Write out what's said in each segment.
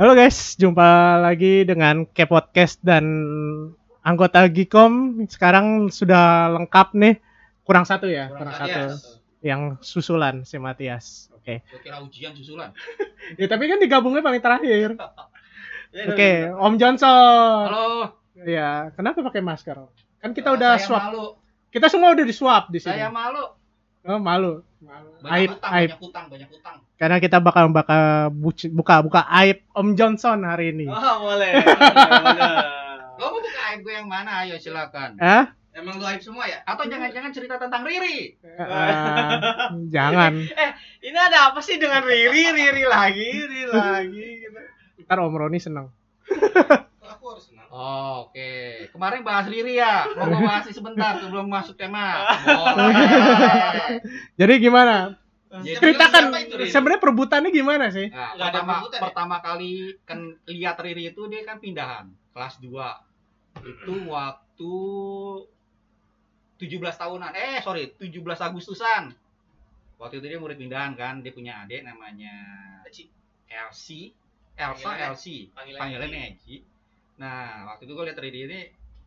Halo guys, jumpa lagi dengan K Podcast dan anggota Gikom sekarang sudah lengkap nih. Kurang satu ya, kurang, satu. Yang susulan si Matias. Oke. Gue kira ujian susulan. Ya tapi kan digabungnya paling terakhir. Ya, Oke, Om Johnson. Halo. Ya, kenapa pakai masker? Kan kita Eh, udah swab. Malu. Kita semua udah di swab di sini. Saya malu. Oh, malu. Banyak Aib, utang, aib. banyak utang, banyak utang. Karena kita bakal bakal buka buka aib Om Johnson hari ini. Oh, boleh. boleh. Lo mau buka aib gue yang mana? Ayo silakan. Hah? Emang lu aib semua ya? Atau jangan-jangan cerita tentang Riri? Eh, jangan. Ini ada apa sih dengan Riri, Riri lagi, Riri lagi gitu. Ntar Om Roni seneng. Senang. Oh, Oke, kemarin bahas Riri ya. Mau bahas sebentar sebelum masuk tema. Boleh. Jadi gimana? Jadi Ceritakan sebenarnya perebutannya gimana sih? Nah, Nggak ada pertama, ya? pertama kali kan lihat Riri itu dia kan pindahan kelas 2 itu waktu 17 tahunan eh sorry 17 Agustusan waktu itu dia murid pindahan kan dia punya adik namanya Eci. Elsie Elsa Panggilannya- Elsie panggilannya panggilannya Eci nah waktu itu gue lihat Riri ini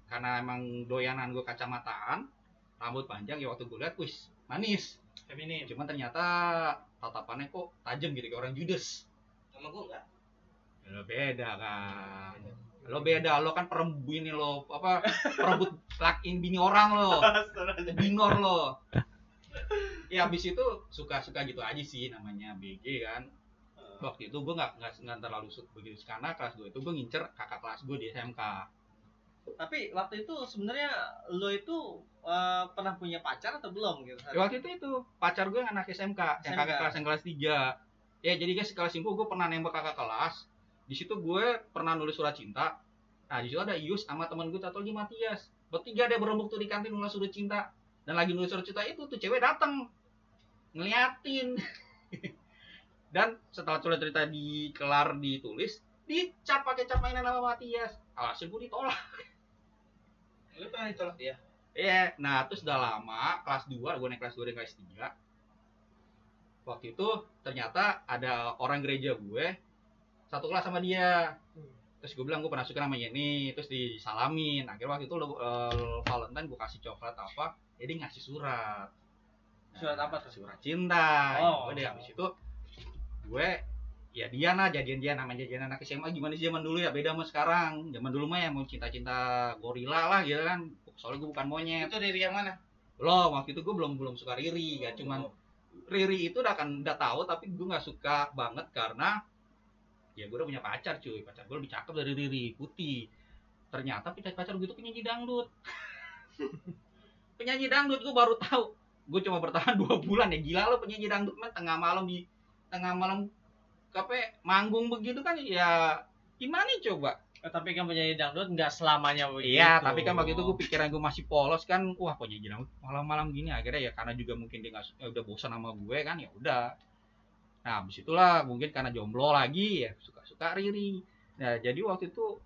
karena emang doyanan gue kacamataan rambut panjang ya waktu gue lihat wis manis. Feminim. cuman ternyata tatapannya kok tajam gitu kayak orang Judas. Sama gua enggak. lo beda kan. Lo beda lo kan perembu ini lo apa perebut lakin bini orang lo. Binor lo. Ya habis itu suka suka gitu aja sih namanya BG kan waktu itu gue nggak nggak terlalu begitu karena kelas 2 itu gue ngincer kakak kelas gue di SMK Tapi waktu itu sebenarnya lo itu eh, pernah punya pacar atau belum gitu? ya, waktu itu itu pacar gue yang anak SMK yang SMK. kakak kelas yang kelas 3 ya jadi guys kelas info gue pernah nembak kakak kelas. Di situ gue pernah nulis surat cinta. Nah di situ ada Ius sama teman gue satu lagi Matias. Bertiga dia berembuk tuh di kantin nulis surat cinta. Dan lagi nulis surat cinta itu tuh cewek datang ngeliatin dan setelah surat cerita dikelar ditulis dicap pakai cap mainan nama Matias alhasil gue ditolak Lu pernah ditolak dia? Iya, nah terus udah lama kelas 2, gue naik kelas 2 dan kelas 3. Waktu itu ternyata ada orang gereja gue satu kelas sama dia. Terus gue bilang gue pernah suka namanya ini, terus disalamin. Akhirnya waktu itu uh, Valentine gue kasih coklat apa, jadi ngasih surat. Surat apa tuh? Surat cinta. Oh. Udah habis itu gue ya dia lah jadian dia namanya jadian anak SMA gimana sih zaman dulu ya? Beda sama sekarang. Zaman dulu mah ya mau cinta-cinta gorila lah gitu kan. Soalnya gue bukan monyet. Itu Riri yang mana? belum waktu itu gue belum belum suka Riri ya cuman Riri itu udah kan udah tahu tapi gue nggak suka banget karena ya gue udah punya pacar cuy. Pacar gue lebih cakep dari Riri putih. Ternyata pacar pacar gue itu penyanyi dangdut. Penyanyi dangdut gue baru tahu. Gue cuma bertahan dua bulan ya. Gila lo penyanyi dangdut mah tengah malam di tengah malam apa manggung begitu kan ya gimana coba Oh, tapi kan penyanyi dangdut nggak selamanya begitu. Iya, tapi kan waktu itu gue pikiran gue masih polos kan, wah pokoknya jadi malam-malam gini akhirnya ya karena juga mungkin dia su- ya udah bosan sama gue kan ya udah. Nah, habis itulah mungkin karena jomblo lagi ya suka-suka Riri. Nah, jadi waktu itu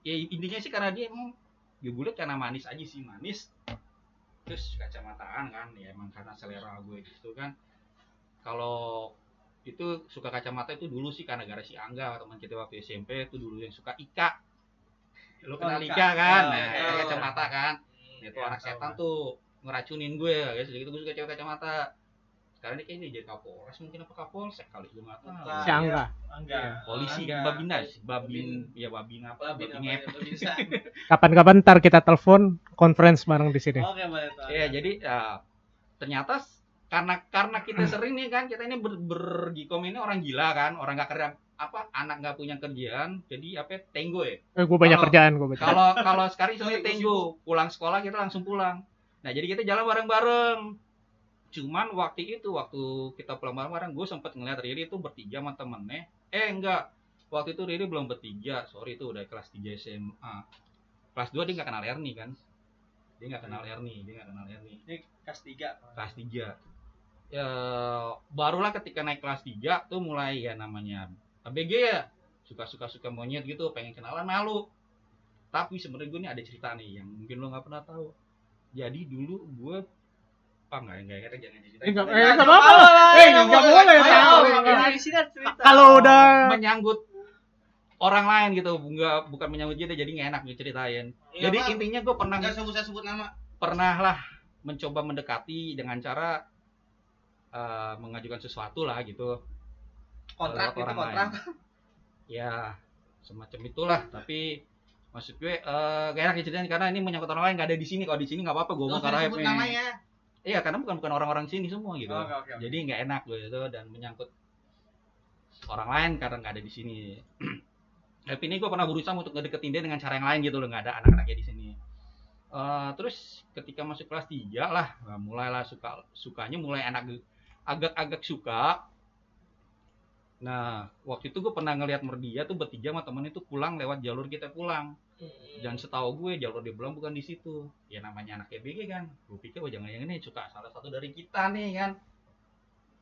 ya intinya sih karena dia emang ya gue liat karena manis aja sih manis. Terus kacamataan kan, ya emang karena selera gue gitu kan. Kalau itu suka kacamata itu dulu sih karena gara si Angga teman kita waktu SMP itu dulu yang suka Ika lu kenal Oh, Ika. Ika kan Oh, nah iya. Ika kacamata kan Hmm, itu ya, anak setan tuh ngeracunin gue ya gitu gue suka cewek kacamata sekarang dia kayaknya jadi kapolres mungkin apa kapolsek kali gue nggak tahu. Si Angga. Angga. polisi Angga. babina babin ya babin apa Babin babin ya? Babin San. Kapan-kapan ntar kita telepon conference bareng di sini. Oke, boleh tuh. ya jadi ya, ternyata karena karena kita Hmm. sering nih kan kita ini ber, bergikom ini orang gila kan orang nggak kerja apa anak nggak punya kerjaan jadi apa ya, tenggo ya. Eh, gue banyak kerjaan gue kalau kalau sekarang istilahnya tenggo pulang sekolah kita langsung pulang. Nah jadi kita jalan bareng-bareng. Cuman waktu itu waktu kita pulang bareng-bareng gue sempet ngeliat Riri itu bertiga sama temennya. Eh enggak. Waktu itu Riri belum bertiga. Sorry itu udah kelas 3 SMA kelas 2 dia nggak kenal Erni kan? Dia nggak kenal Erni dia nggak kenal Erni Ini kelas 3. kelas 3 ya barulah ketika naik kelas 3 tuh mulai ya namanya ABG ya suka suka suka monyet gitu pengen kenalan malu. Tapi sebenarnya gue nih ada cerita nih yang mungkin lo nggak pernah tahu. Jadi dulu gue apa nggak nggak nggak jangan cerita. Eh, nggak eh, nggak apa-apa. Eh, nggak boleh Ayo, tahu. Nah, di sini. Kalau udah menyangkut orang lain gitu nggak bukan menyambut dia jadi nggak enak diceritain. Iya, jadi intinya gue pernah Nggak usah sebut nama. pernah lah mencoba mendekati dengan cara eh, mengajukan sesuatu lah gitu. Kontrak gitu orang kontrak. lain. ya semacam itulah. Tapi maksud gue eh, gak enak diceritain karena ini menyangkut orang lain nggak ada di sini. Kalau di sini nggak apa-apa gue mau karena namanya. iya karena bukan bukan orang-orang sini semua gitu. Oke, oke, oke. jadi nggak enak gue itu dan menyangkut orang lain karena nggak ada di sini. Tapi ini gue pernah berusaha untuk ngedeketin dia dengan cara yang lain gitu loh nggak ada anak-anaknya di sini. Eh, terus ketika masuk kelas 3 lah mulailah suka sukanya mulai anak agak-agak suka. Nah waktu itu gue pernah ngelihat Merdia tuh bertiga sama temen itu pulang lewat jalur kita pulang. Dan setahu gue jalur dia pulang bukan di situ. Ya namanya anak EBG kan. Gue pikir oh jangan yang ini suka salah satu dari kita nih kan.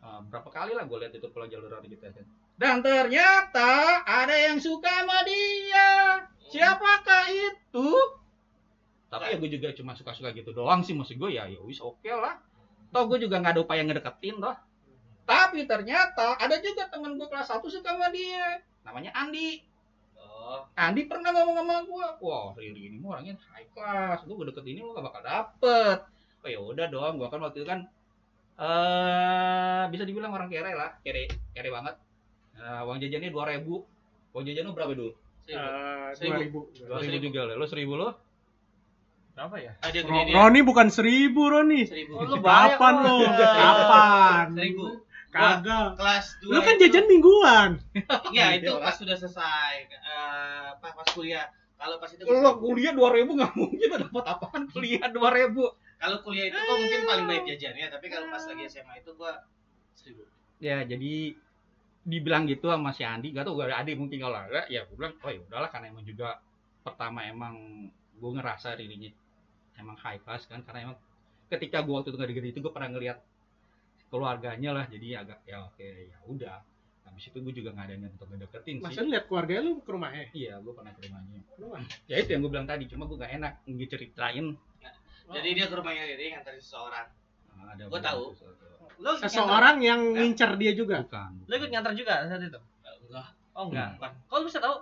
Eh, berapa kali lah gue lihat itu pulang jalur dari kita kan. Dan ternyata ada yang suka sama dia. Siapakah itu? Tapi ya gue juga cuma suka-suka gitu doang sih maksud gue ya ya wis oke lah toh gue juga nggak ada upaya ngedeketin toh tapi ternyata ada juga temen gue kelas 1 suka sama dia namanya Andi Oh, Andi pernah ngomong sama gue, wah Riri ini mah orangnya high class, gue deket ini lo gak bakal dapet. Oh ya udah dong, gue kan waktu itu kan eh bisa dibilang orang kere lah, kere kere banget. Nah, uang jajannya dua ribu, uang jajan lu berapa dulu? Seribu. Eh, 2000. Dua ribu juga lah, lo seribu lo? Berapa ya ah, dia Ro- gede dia. Roni bukan seribu Roni. Seribu. Oh, lu banyak, Kapan lo? Kapan? Seribu. Kagak. Kelas dua. Lu kan itu- jajan mingguan. Iya, itu Iya, pas sudah selesai. Eh, pas pas kuliah. Kalau pas itu Lo kuliah dua ribu nggak mungkin dapat apaan kuliah dua ribu. kalau kuliah itu gua mungkin paling baik jajannya, tapi kalau pas lagi SMA itu gua seribu. Ya jadi dibilang gitu sama si Andi, gak tau gue ada adik mungkin kalau ada, ya gue bilang, oh ya udahlah karena emang juga pertama emang gue ngerasa dirinya emang high class kan, karena emang ketika gue waktu itu nggak itu gue pernah ngeliat keluarganya lah, jadi agak ya oke ya udah. Habis itu gue juga nggak ada niat untuk ngedeketin Masa sih. lihat keluarga lu ke rumahnya? Iya, gue pernah ke rumahnya. Rumah. Ya itu yang gue bilang tadi, cuma gue gak enak ngeceritain. Jadi dia ke rumahnya Riri nganterin seseorang. Nah, ada Gua tahu. nyantar- Seseorang yang ngincer dia juga. Bukan. lo ikut nyantar juga saat itu Enggak, oh enggak Hmm. bukan kok lu bisa tahu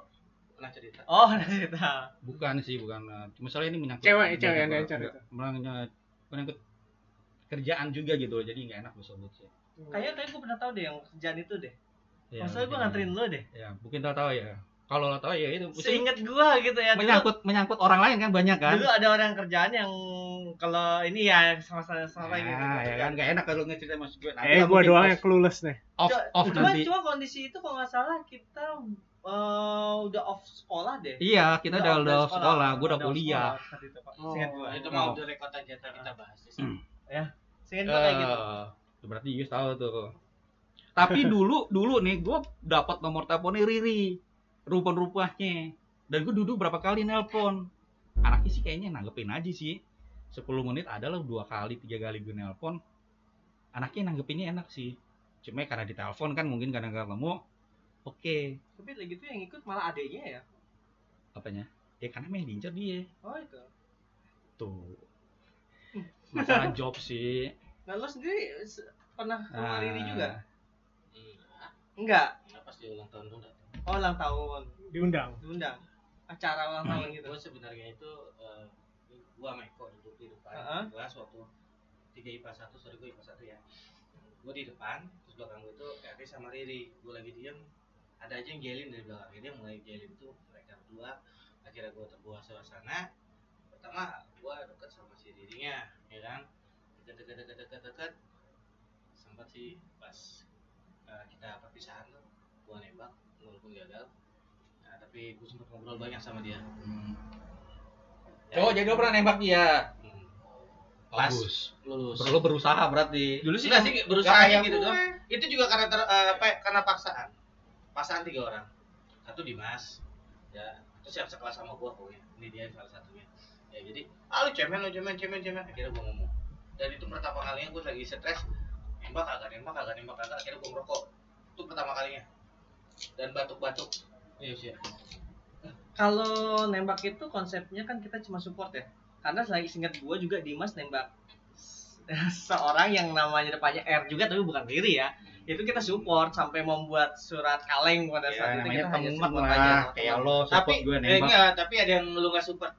pernah cerita. oh cerita Bukan sih, bukan. Cuma soalnya ini menyangkut Cewek, cewek yang menyangkut- itu. menyangkut- menyangkut kerjaan juga gitu, jadi nggak enak gue sebut sih. kayaknya kayak gue pernah tahu deh yang kerjaan itu deh Ya, maksudnya gue nganterin lo deh Ya, mungkin tau tahu ya. Kalau lo tahu ya itu mesti seinget gue gitu ya dulu, menyangkut menyangkut orang lain kan banyak kan. dulu ada orang kerjaan yang kalau ini ya sama-sama sama gitu Nah, ya kan nggak enak kalau ngeceritain mas gue. Nanti Eh, mungkin doang yang clueless nih. off Cuma- off cuma, nanti. cuma kondisi itu kalau nggak salah kita eh, udah off sekolah deh Iya, kita udah udah off sekolah, gue udah off kuliah. sekolah itu, Pak. Oh. Gua. Itu mau udah rekod aja kita bahas. di sini. Seingat gua kayak gitu. Eh, berarti Yus tahu tuh. Tapi dulu dulu nih gue dapat nomor teleponnya Riri, rupa-rupanya. Dan gue duduk berapa kali nelpon. Anaknya sih kayaknya nanggepin aja sih. 10 menit adalah dua kali, tiga kali gue nelpon. Anaknya nanggepinnya enak sih. Cuma karena di telepon kan mungkin kadang kadang ketemu. Oke, Tapi lagi gitu yang ikut malah adeknya ya. apanya? Ya karena main diincar dia. Oh itu. Tuh. Masalah job sih. Nah lo sendiri se- pernah ke Ah. Riri juga? Enggak. Enggak. Nah, pas dia ulang tahun tuh datang. Oh ulang tahun. Diundang. Diundang. Acara ulang tahun gitu. Gue sebenarnya itu eh, gua sama Eko duduk di depan Heeh. kelas waktu tiga IPA satu sorry gue IPA satu ya gue di depan terus belakang gue itu Kak sama Riri gue lagi diem ada aja yang gelin dari belakang dia mulai gelin tuh mereka berdua akhirnya gue terbawa suasana pertama gue deket sama si Ririnya ya kan deket deket deket deket deket sempat sih pas eh, kita perpisahan tuh gue nembak walaupun gagal nah, tapi gue sempat ngobrol banyak sama dia Oh, jadi lo pernah nembak dia. Hmm. Pas Bagus. lulus Perlu berusaha berarti. Dulu sih Enggak sih berusaha Nggak gitu gue. doang. Itu juga karena ter, eh, apa ya, karena paksaan. Paksaan tiga orang. Satu Dimas, ya itu siap sekelas sama gua pokoknya. Ini dia salah satunya. Ya jadi, ah lu cemen lu cemen cemen cemen. Akhirnya gua ngomong. Dan itu pertama kalinya gua lagi stres. Nembak kagak nembak kagak nembak kagak. Akhirnya gua ngerokok. Itu pertama kalinya. Dan batuk-batuk. Iya sih. Kalau nembak itu konsepnya kan kita cuma support ya. Karena lagi ingat gua juga Dimas nembak seorang yang namanya depannya R juga tapi bukan Riri ya. Itu kita support sampai membuat surat kaleng pada Ya, saat itu kita hanya support lah. aja Kayak lo tapi support gue eh, nembak. enggak tapi ada yang lu nggak support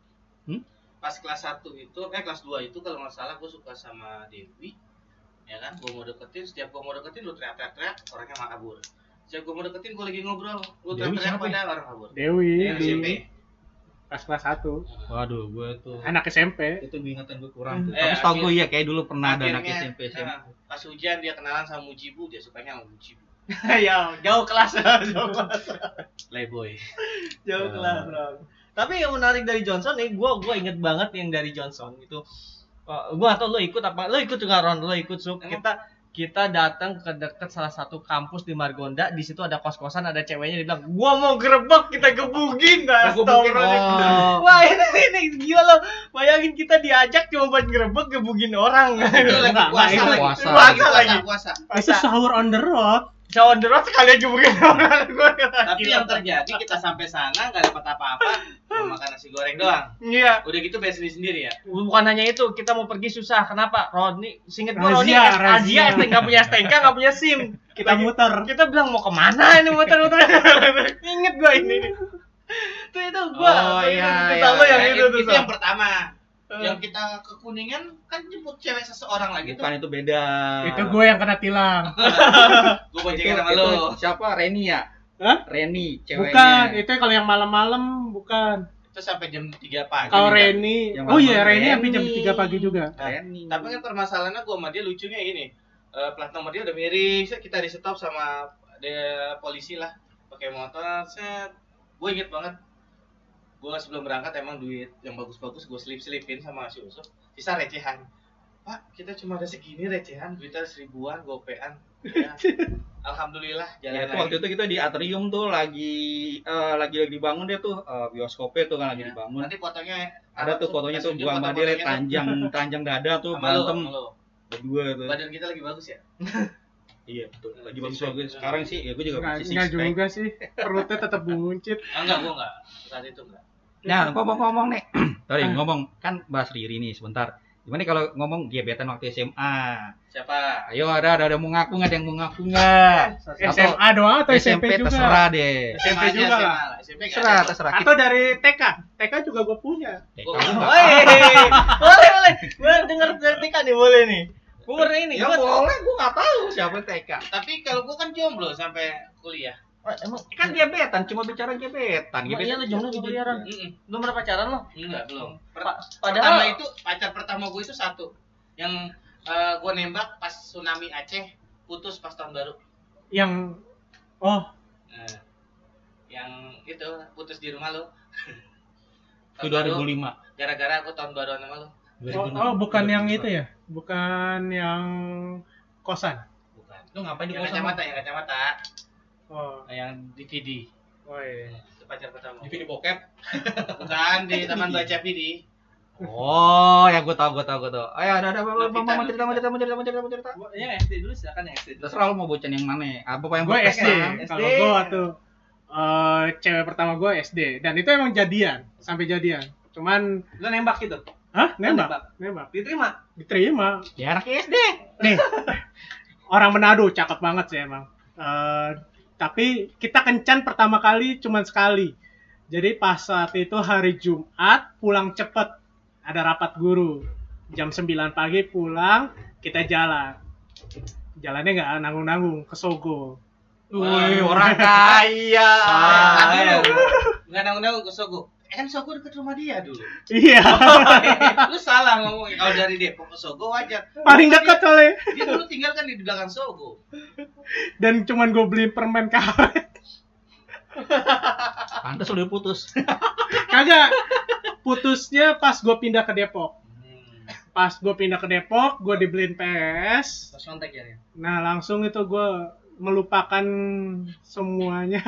Hmm? pas kelas 1 itu eh kelas 2 itu kalau nggak salah gue suka sama Dewi ya kan gue mau deketin setiap gue mau deketin lu teriak-teriak orangnya malah kabur setiap gue mau deketin gue lagi ngobrol lu Dewi teriak-teriak siapa ya? orang kabur Dewi di SMP pas kelas 1 Waduh, gue tuh anak SMP itu ingatan gue kurang tuh. Eh, Tapi setahu gue ya kayak dulu pernah ada anak Akhirnya, SMP SMP. nah, pas hujan dia kenalan sama Mujibu dia sukanya sama Mujibu. Ya jauh kelas jauh kelas. Playboy. Jauh Ya. kelas bro. Tapi yang menarik dari Johnson nih gua gua inget banget yang dari Johnson. Itu uh, gua atau lo ikut apa lo ikut juga Ron? Lo ikut Sup kita kita datang ke dekat salah satu kampus di Margonda di situ ada kos kosan ada ceweknya dia bilang gua mau gerebek kita gebugin dah oh. wah ini, ini gila lo bayangin kita diajak cuma buat gerebek gebugin orang itu lagi Enggak, puasa enggak, lagi puasa. lagi Puasa puasa lagi. puasa itu sahur on the road Cawan derot sekalian gebugin orang gua kata, tapi yang terjadi kita sampai sana nggak dapat apa-apa mau makan nasi goreng doang. Iya. Udah gitu bayar sendiri sendiri ya? Bukan hanya itu kita mau pergi susah. Kenapa? Roni singkat gua Roni Razia, Razia razia. STNK nggak punya STNK nggak punya SIM. Kita muter. Kita bilang mau ke mana ini muter-muter? Inget gua ini. Tuh itu gua. Oh iya itu, iya tuh, lo yang itu tuh itu yang pertama Yang kita ke kuningan kan jemput cewek seseorang lagi tuh Bukan itu beda. itu gue yang kena tilang gue itu, boncengan sama lo siapa Reni ya? Hah? Reni ceweknya. bukan itu kalau yang malam-malam bukan itu sampai jam 3 pagi kalau. Reni oh iya Reni sampai jam Reni. 3 pagi juga Reni. tapi kan permasalahannya gue sama dia lucunya ini Eh, plat nomor dia udah miring set kita di stop sama dia polisi lah pakai motor set gue inget banget gue sebelum berangkat emang duit yang bagus-bagus gue selip selipin sama si Usuf sisa recehan pak kita cuma ada segini recehan duitnya seribuan gopean ya. alhamdulillah jalan Ya, itu waktu itu kita di atrium tuh lagi eh, lagi lagi dibangun dia tuh eh, bioskopnya tuh kan lagi Ya. dibangun. nanti fotonya Ada tuh fotonya tuh gua sama dia foto-fotonya telanjang telanjang dada tuh lo. berdua tuh. badan kita lagi bagus ya Iya, betul. Lagi bagus bagus. Sekarang sih ya gue juga masih enggak six juga sih perutnya tetap buncit enggak gue enggak saat itu enggak Nah, ngomong-ngomong nih. Sorry, Ah. ngomong kan bahas Riri nih sebentar. Gimana nih kalau ngomong gebetan waktu SMA? siapa Ayo ada ada, ada mau ngaku nggak? Ada yang mau ngaku nggak? SMA doang atau SMP, juga terserah deh. SMP juga SMA. SMP enggak Terserah, terserah. atau dari TK TK juga gue punya nggak Woi, boleh boleh. Gue denger dari TK nih boleh nih. Gue pernah ini. Ya gua- boleh, gue nggak tahu siapa TK. tapi kalau gua kan jomblo sampai kuliah Wah, emang Kan gebetan, cuma bicara gebetan. Emang iya lo jomblo gitu. Mm-mm. belum pernah pacaran lo? enggak belum. Per- Pa- pertama padahal itu pacar pertama gue itu satu. Yang eh, gua nembak pas tsunami Aceh putus pas tahun baru. Yang oh. Eh, yang itu putus di rumah lo. Itu Tahun baru, 2005. gara-gara aku tahun baru sama lo. Oh, oh, bukan yang itu ya? Bukan yang kosan? Bukan. Lu ngapain di yang kosan? kacamata yang kacamata oh yang DVD oh iya. itu pacar pertama Di video bokep. bukan di taman baca video Oh, ya gue tau, gue tau, gue tau. Ayo, ada, ada, mau cerita, mau cerita, mau cerita, mau cerita, mau cerita. yang SD dulu silakan yang SD dulu. Terserah lu mau bocan yang mana? Apa yang gue SD kalau gue waktu eh, cewek pertama gue SD dan itu emang jadian sampai jadian cuman Lo nembak gitu. hah nembak nembak? nembak Diterima. diterima Ya anak SD. nih orang Manado cakep banget sih emang Eh, tapi kita kencan pertama kali cuman sekali. Jadi pas saat itu hari Jumat pulang cepet. Ada rapat guru. Jam 9 pagi pulang kita jalan. Jalannya nggak nanggung-nanggung ke Sogo. Wih, orang kaya. Ah, iya. nggak nanggung-nanggung ke Sogo kan Sogo deket rumah dia dulu. Iya. Lu salah ngomongnya. Kalau dari Depok ke Sogo wajar. Paling dekat soalnya. dia dulu tinggal kan di belakang Sogo. Dan cuman gue beli permen karet. Pantes udah putus. kagak. Putusnya pas gue pindah ke Depok. Hmm. pas gue pindah ke Depok gue dibeliin PS Pas kontak ya. Nah langsung itu gue melupakan semuanya.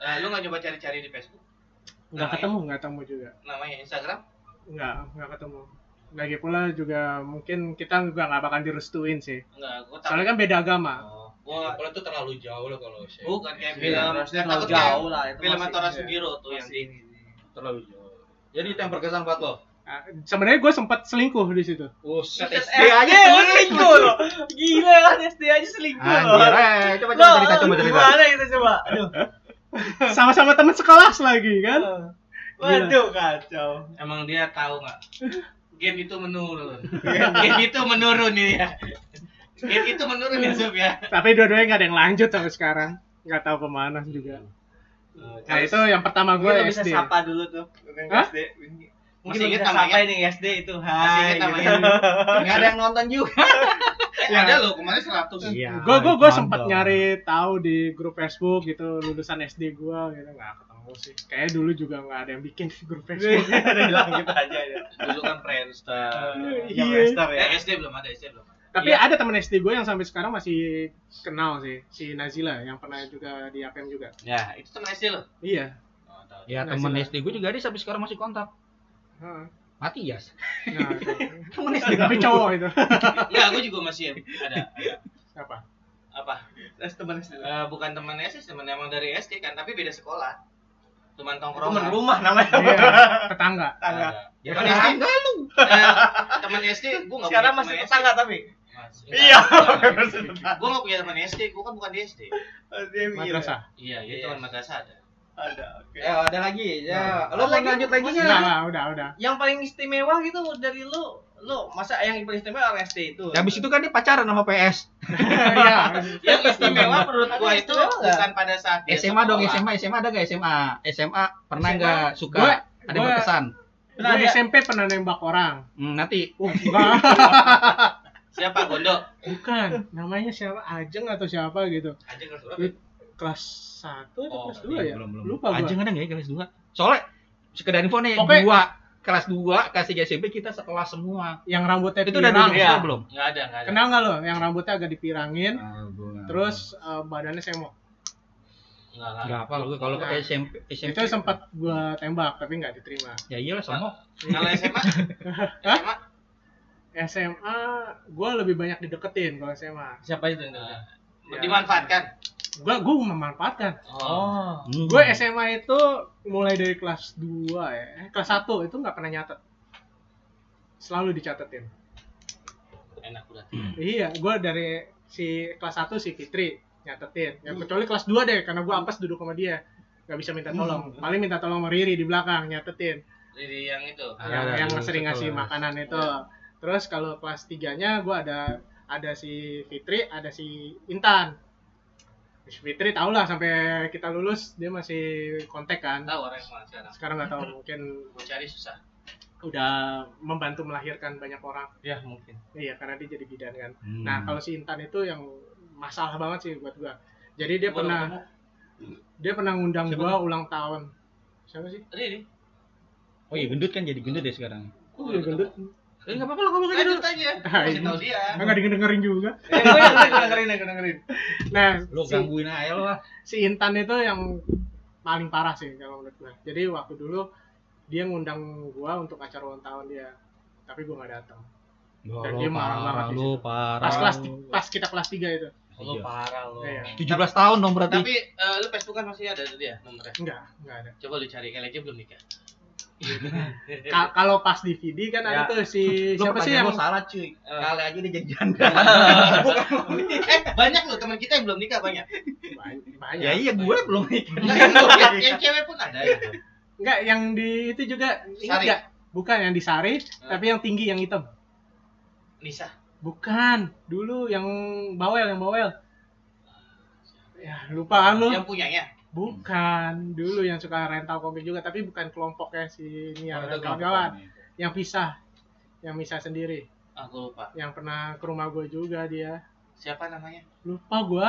Eh, lu nggak coba cari-cari di Facebook nggak Namanya? ketemu nggak ketemu juga namanya Instagram nggak nggak ketemu lagi pula juga mungkin kita juga nggak bakal direstuin sih enggak gua takut soalnya kan beda agama oh, gua Kalau itu terlalu jauh lah kalau saya. bukan kayak Iya, film maksudnya terlalu jauh lah itu film Tora iya. Sudiro tuh yang di ini. Terlalu jauh. Jadi itu yang berkesan buat lo. Ah, sebenarnya gue sempat selingkuh di situ Buset, SD SD aja selingkuh loh. Gila kan SD aja selingkuh loh. Anjir, coba coba cerita, coba cerita. Gimana itu coba? Aduh. sama-sama teman sekelas lagi kan Waduh kacau. Emang dia tahu nggak? Game itu menurun. Game itu menurun nih ya. Game itu menurun ya Sob ya. tapi dua-duanya nggak ada yang lanjut sampai sekarang nggak tahu ke mana juga nah itu yang pertama gue Gue bisa SD sapa dulu tuh. Hah? SD. Mungkin Masih lo inget namanya? ini SD itu. Hai. Masih inget gitu. namanya? Nggak ada yang nonton juga. Eh, Ya. ada loh kemarin 100. Iya. gue gue gue sempat nyari tahu di grup Facebook gitu lulusan SD gue gitu nggak ketemu sih kayaknya dulu juga nggak ada yang bikin di grup Facebook Ada hilang gitu aja ya. Dulu kan Friendster. Iya. Iya. ya. Eh, SD belum ada, SD belum ada. tapi Iya. ada teman SD gue yang sampai sekarang masih kenal sih si Nazila yang pernah juga di APM juga Ya, itu teman SD loh. iya Oh. Ya sih, SD gue juga ada sampai sekarang masih kontak. Nah, itu. Temen SD tapi cowok itu Enggak, aku juga masih ada. ada. siapa Apa? Es teman SD. Eh, bukan teman SD, teman emang dari SD kan, tapi beda sekolah. Teman Teman tongkrongan. rumah namanya. Iya, tetangga Tetangga. Ada. Ya Teman kan SD, enggak lu. eh, teman SD, gua enggak Sekarang masih tetangga tapi. Iya. Iya. Masih tetangga. Gua enggak punya teman SD, gua kan bukan di SD. Madrasah Iya, itu Iya. teman madrasah ada. Ada. Oke. Ya ada lagi. Ya, Nah. lo Lagi, lanjut lagi nggak? lah udah udah Yang paling istimewa gitu dari lu, lu masa yang paling istimewa SD itu. Ya, Habis itu kan dia pacaran sama PS. iya Yang istimewa menurut gua itu bukan pada saat dia SMA dong. SMA, SMA ada gak SMA? SMA pernah SMA? nggak suka? Gua- ada gua- berkesan. Pernah ada. SMP pernah nembak orang Hmm, nanti oh enggak Siapa Gondo? bukan namanya siapa Ajeng atau siapa gitu Aja kelas berapa? Itu kelas 1 atau Oh, kelas 2 ya belum belum. lupa gua Anjing ada nggak ya kelas 2? Soalnya sekedar info nih, Pokoknya- dua kelas 2, kelas 3 SMP kita sekelas semua. yang rambutnya Itu udah pirang di ya. belum? Enggak ada, enggak ada. kenal nggak lo yang rambutnya agak dipirangin Ah, terus eh, badannya semok Enggak, enggak. Enggak apa lu kalau Nah, SMP SMP itu sempat gua tembak tapi nggak diterima Ya iyalah sama. Kalau SMA? Hah? SMA? SMA gua lebih banyak dideketin kalau SMA Siapa itu yang eh, Ya. dimanfaatkan. Gua gua memanfaatkan Oh. Hmm. gue SMA itu mulai dari kelas 2 ya eh, kelas 1 itu nggak pernah nyatet selalu dicatetin Enak udah. Iya, gue dari si kelas 1 si Fitri nyatetin. Ya kecuali kelas 2 deh, karena gue apes duduk sama dia. Gak bisa minta tolong. Paling minta tolong sama Riri di belakang nyatetin. Jadi yang itu. Ah, yang ada, yang sering ngasih makanan itu. Terus kalau kelas 3-nya gue ada ada si Fitri, ada si Intan. Fitri tau lah sampai kita lulus dia masih kontak kan. Tahu orang yang mana sekarang. Sekarang nggak tahu mungkin Mau cari susah. udah membantu melahirkan banyak orang. Ya mungkin. Iya, karena dia jadi bidan kan. Hmm. Nah, kalau si Intan itu yang masalah banget sih buat gua. Jadi dia pernah ketemu. dia pernah ngundang Siapa gua ulang tahun. Siapa sih? Riri. Oh iya gendut kan jadi gendut deh sekarang. Oh, dia gendut. Eh enggak apa-apa lah kalau Lanjut gendut. aja. Ah, Kasih tahu dia. Enggak dengerin juga. Eh, gue yang dengerin, yang dengerin. Nah, Lu si, gangguin aja lo si Intan itu yang paling parah sih kalau menurut gua. Jadi waktu dulu dia ngundang gua untuk acara ulang tahun dia. Tapi gua nggak datang. Dan dia marah banget di lu parah. Pas kelas pas kita kelas 3 itu. Lu Iya. parah lu. Iya. 17 tahun dong berarti. Tapi eh, lu Facebookan masih ada tuh dia nomornya. Enggak, enggak ada. Coba lu cari kali aja belum nikah. Ka- kalau pas DVD kan ada Ya. tuh si Lu siapa sih yang salah cuy. Kali aja dia jadi janda. eh, banyak loh teman kita yang belum nikah banyak. Banyak. ya iya gue belum nikah. Enggak, yang, yang, yang cewek pun ada ya. Enggak, yang di itu juga ingat Sari. nggak? Bukan yang di Sari, tapi yang tinggi yang hitam. Nisa. Bukan, dulu yang bawel, yang bawel. Ya, lupaan lu. Yang punyanya. Bukan, dulu yang suka rental komik juga, tapi bukan kelompoknya si ini Oh, yang kawan-kawan. Yang pisah, yang pisah sendiri. Aku lupa. Yang pernah ke rumah gue juga dia. Siapa namanya? Lupa gua.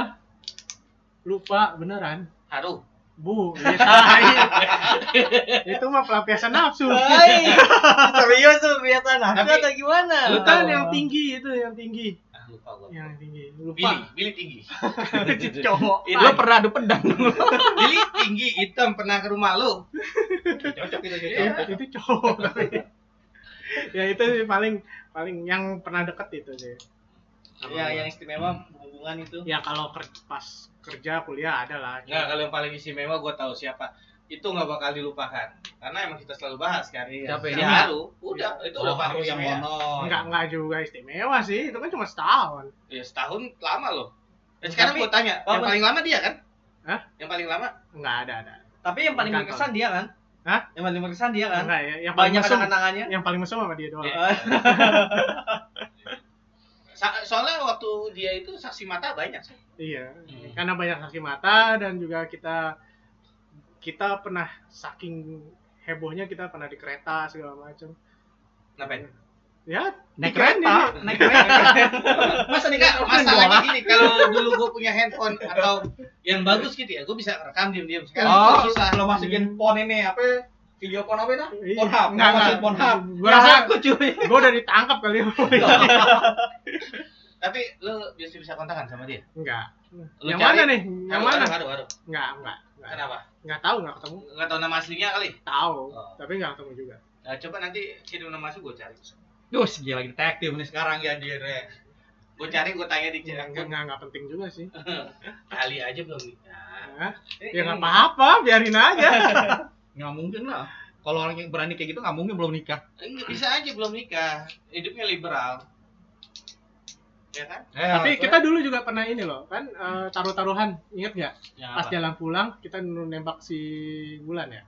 Lupa beneran. Haru. Bu, ya, tai. itu mah pelampiasan nafsu. Hai, serius tuh aku Tapi- atau gimana? Bukan yang tinggi itu, yang tinggi. Lupa gua. Yang tinggi. Lupa. Billy, Billy tinggi. Cowok. Lu pernah adu pedang. Billy tinggi hitam pernah ke rumah lu. Cocok itu itu, itu cowok tapi ya itu sih paling paling yang pernah deket itu sih Sama Ya, yang istimewa hubungan itu. ya kalau ker- pas kerja kuliah ada lah Enggak, kalau yang paling istimewa gua tahu siapa. Itu nggak bakal dilupakan karena emang kita selalu bahas kan Siapa si ini? Haru udah itu udah Oh, paling Haru yang istimewa. ono. Enggak enggak juga istimewa sih, itu kan cuma setahun. ya setahun lama loh dan sekarang Tapi- gue tanya yang paling lama dia kan Hah? yang paling lama Enggak ada ada. Tapi yang paling berkesan dia kan? Hah? Yang paling berkesan dia kan? Enggak ya, yang paling Banyak kenangannya. yang paling mesum sama dia doang. Iya. Sa- soalnya waktu dia itu saksi mata banyak sih Iya, Hmm. karena banyak saksi mata dan juga kita kita pernah saking hebohnya kita pernah di kereta segala macam. ngapain Ya, Naik kereta, naik kereta. masa nih kan masalahnya gini kalau dulu gue punya handphone atau yang bagus gitu ya gue bisa rekam diam-diam sekarang Oh, susah kalau masukin pon ini apa? Video pon apa itu? Iya. Pornhub. Enggak, Mau masukin. Pornhub. Gua Ya, rasa aku cuy. gua udah ditangkap kali ya. tapi lu bisa bisa kontakan sama dia Enggak. Lu yang cari- mana nih? Yang mana? haru, haru, haru. Enggak, enggak. enggak. kenapa Enggak tahu, enggak ketemu. nggak tahu nama aslinya kali Tahu, Oh. tapi enggak ketemu juga. nah, coba nanti kirim nama asli gue cari Duh, lagi detektif nih sekarang ya dia. Re. gue cari gue tanya di Enggak, akun enggak, enggak penting juga sih. kali aja belum nikah? Eh, Ya ini- enggak apa-apa, biarin aja. Nggak mungkin lah. Kalau orang yang berani kayak gitu nggak mungkin belum nikah. Enggak bisa aja belum nikah hidupnya liberal ya kan Eh, Tapi apa? kita dulu juga pernah ini loh, kan eh, taruh-taruhan. Ingat nggak? yang Pas apa? jalan pulang kita nembak si Bulan ya.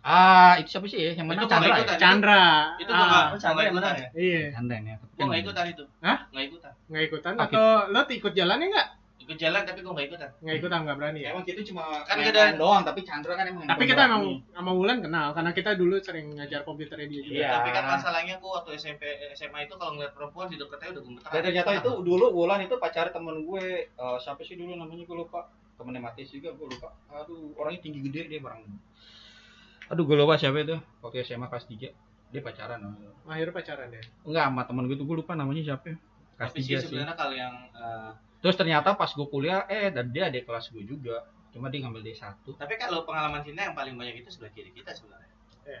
Ah, itu siapa sih ya? Yang mana Itu Chandra gua ya? ikutan. Chandra. itu nggak Ah, Chandra yang ikutan menang ya Iya, Chandra ya. gue nggak ikutan itu Hah? nggak ikutan nggak ikutan atau lo ikut jalannya nggak? Ikut jalan tapi gue nggak ikutan Nggak ikutan nggak berani ya. Emang kita cuma Kan kita- doang, tapi Chandra kan emang Tapi kita emang sama Wulan kenal karena kita dulu sering ngajar komputernya dia juga. Iya. tapi kan masalahnya gue waktu SMP SMA itu kalau ngeliat perempuan di dekatnya udah gemeteran Dan ternyata itu dulu Wulan itu pacar temen gue eh, siapa sih dulu namanya gue lupa temennya Matis juga gue lupa aduh orangnya tinggi gede dia barang aduh gue lupa siapa itu waktu SMA kelas 3 dia pacaran namanya. Akhirnya pacaran ya. enggak sama temen gue tuh gue lupa namanya siapa kelas tapi 3 sih sih sebenarnya kalau yang eh, terus ternyata pas gue kuliah eh dan dia adik kelas gue juga. Cuma dia ngambil D1 tapi kalau pengalaman cinta yang paling banyak itu sebelah kiri kita sebenarnya.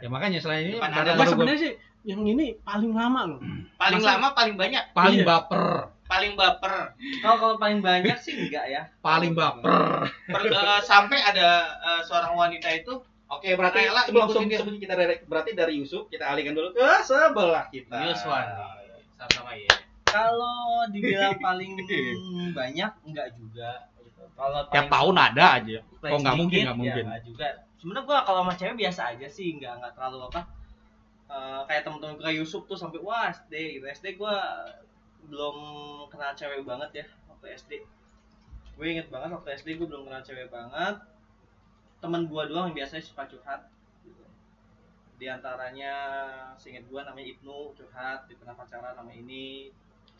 Ya makanya selain ini ada. Gua baru gua- sebenarnya sih yang ini paling lama loh. paling Masa- lama paling banyak? Paling Iya. baper. Paling baper. Kalau kalau paling banyak sih enggak ya. paling baper. Per- eh, sampai ada eh, seorang wanita itu Oke, berarti Rela sebelum sebelum, sebelum kita dari- berarti dari Yusuf kita alihkan dulu ke sebelah kita. Yuswan sama-sama ya Kalau dibilang paling banyak enggak juga. gitu. Kalau Tiap tahun ada aja. paling Oh, nggak mungkin, nggak ya mungkin. nggak juga. Sebenarnya gua kalau sama cewek biasa aja sih, enggak enggak terlalu apa. Eh, kayak temen-temen gue Yusuf tuh sampai wah SD gitu. SD gua belum kenal cewek banget ya waktu SD. Gue inget banget waktu SD gue belum kenal cewek banget. Temen gua doang yang biasanya suka curhat. Gitu. Di antaranya seinget gua namanya Ibnu curhat, di pernah pacaran sama ini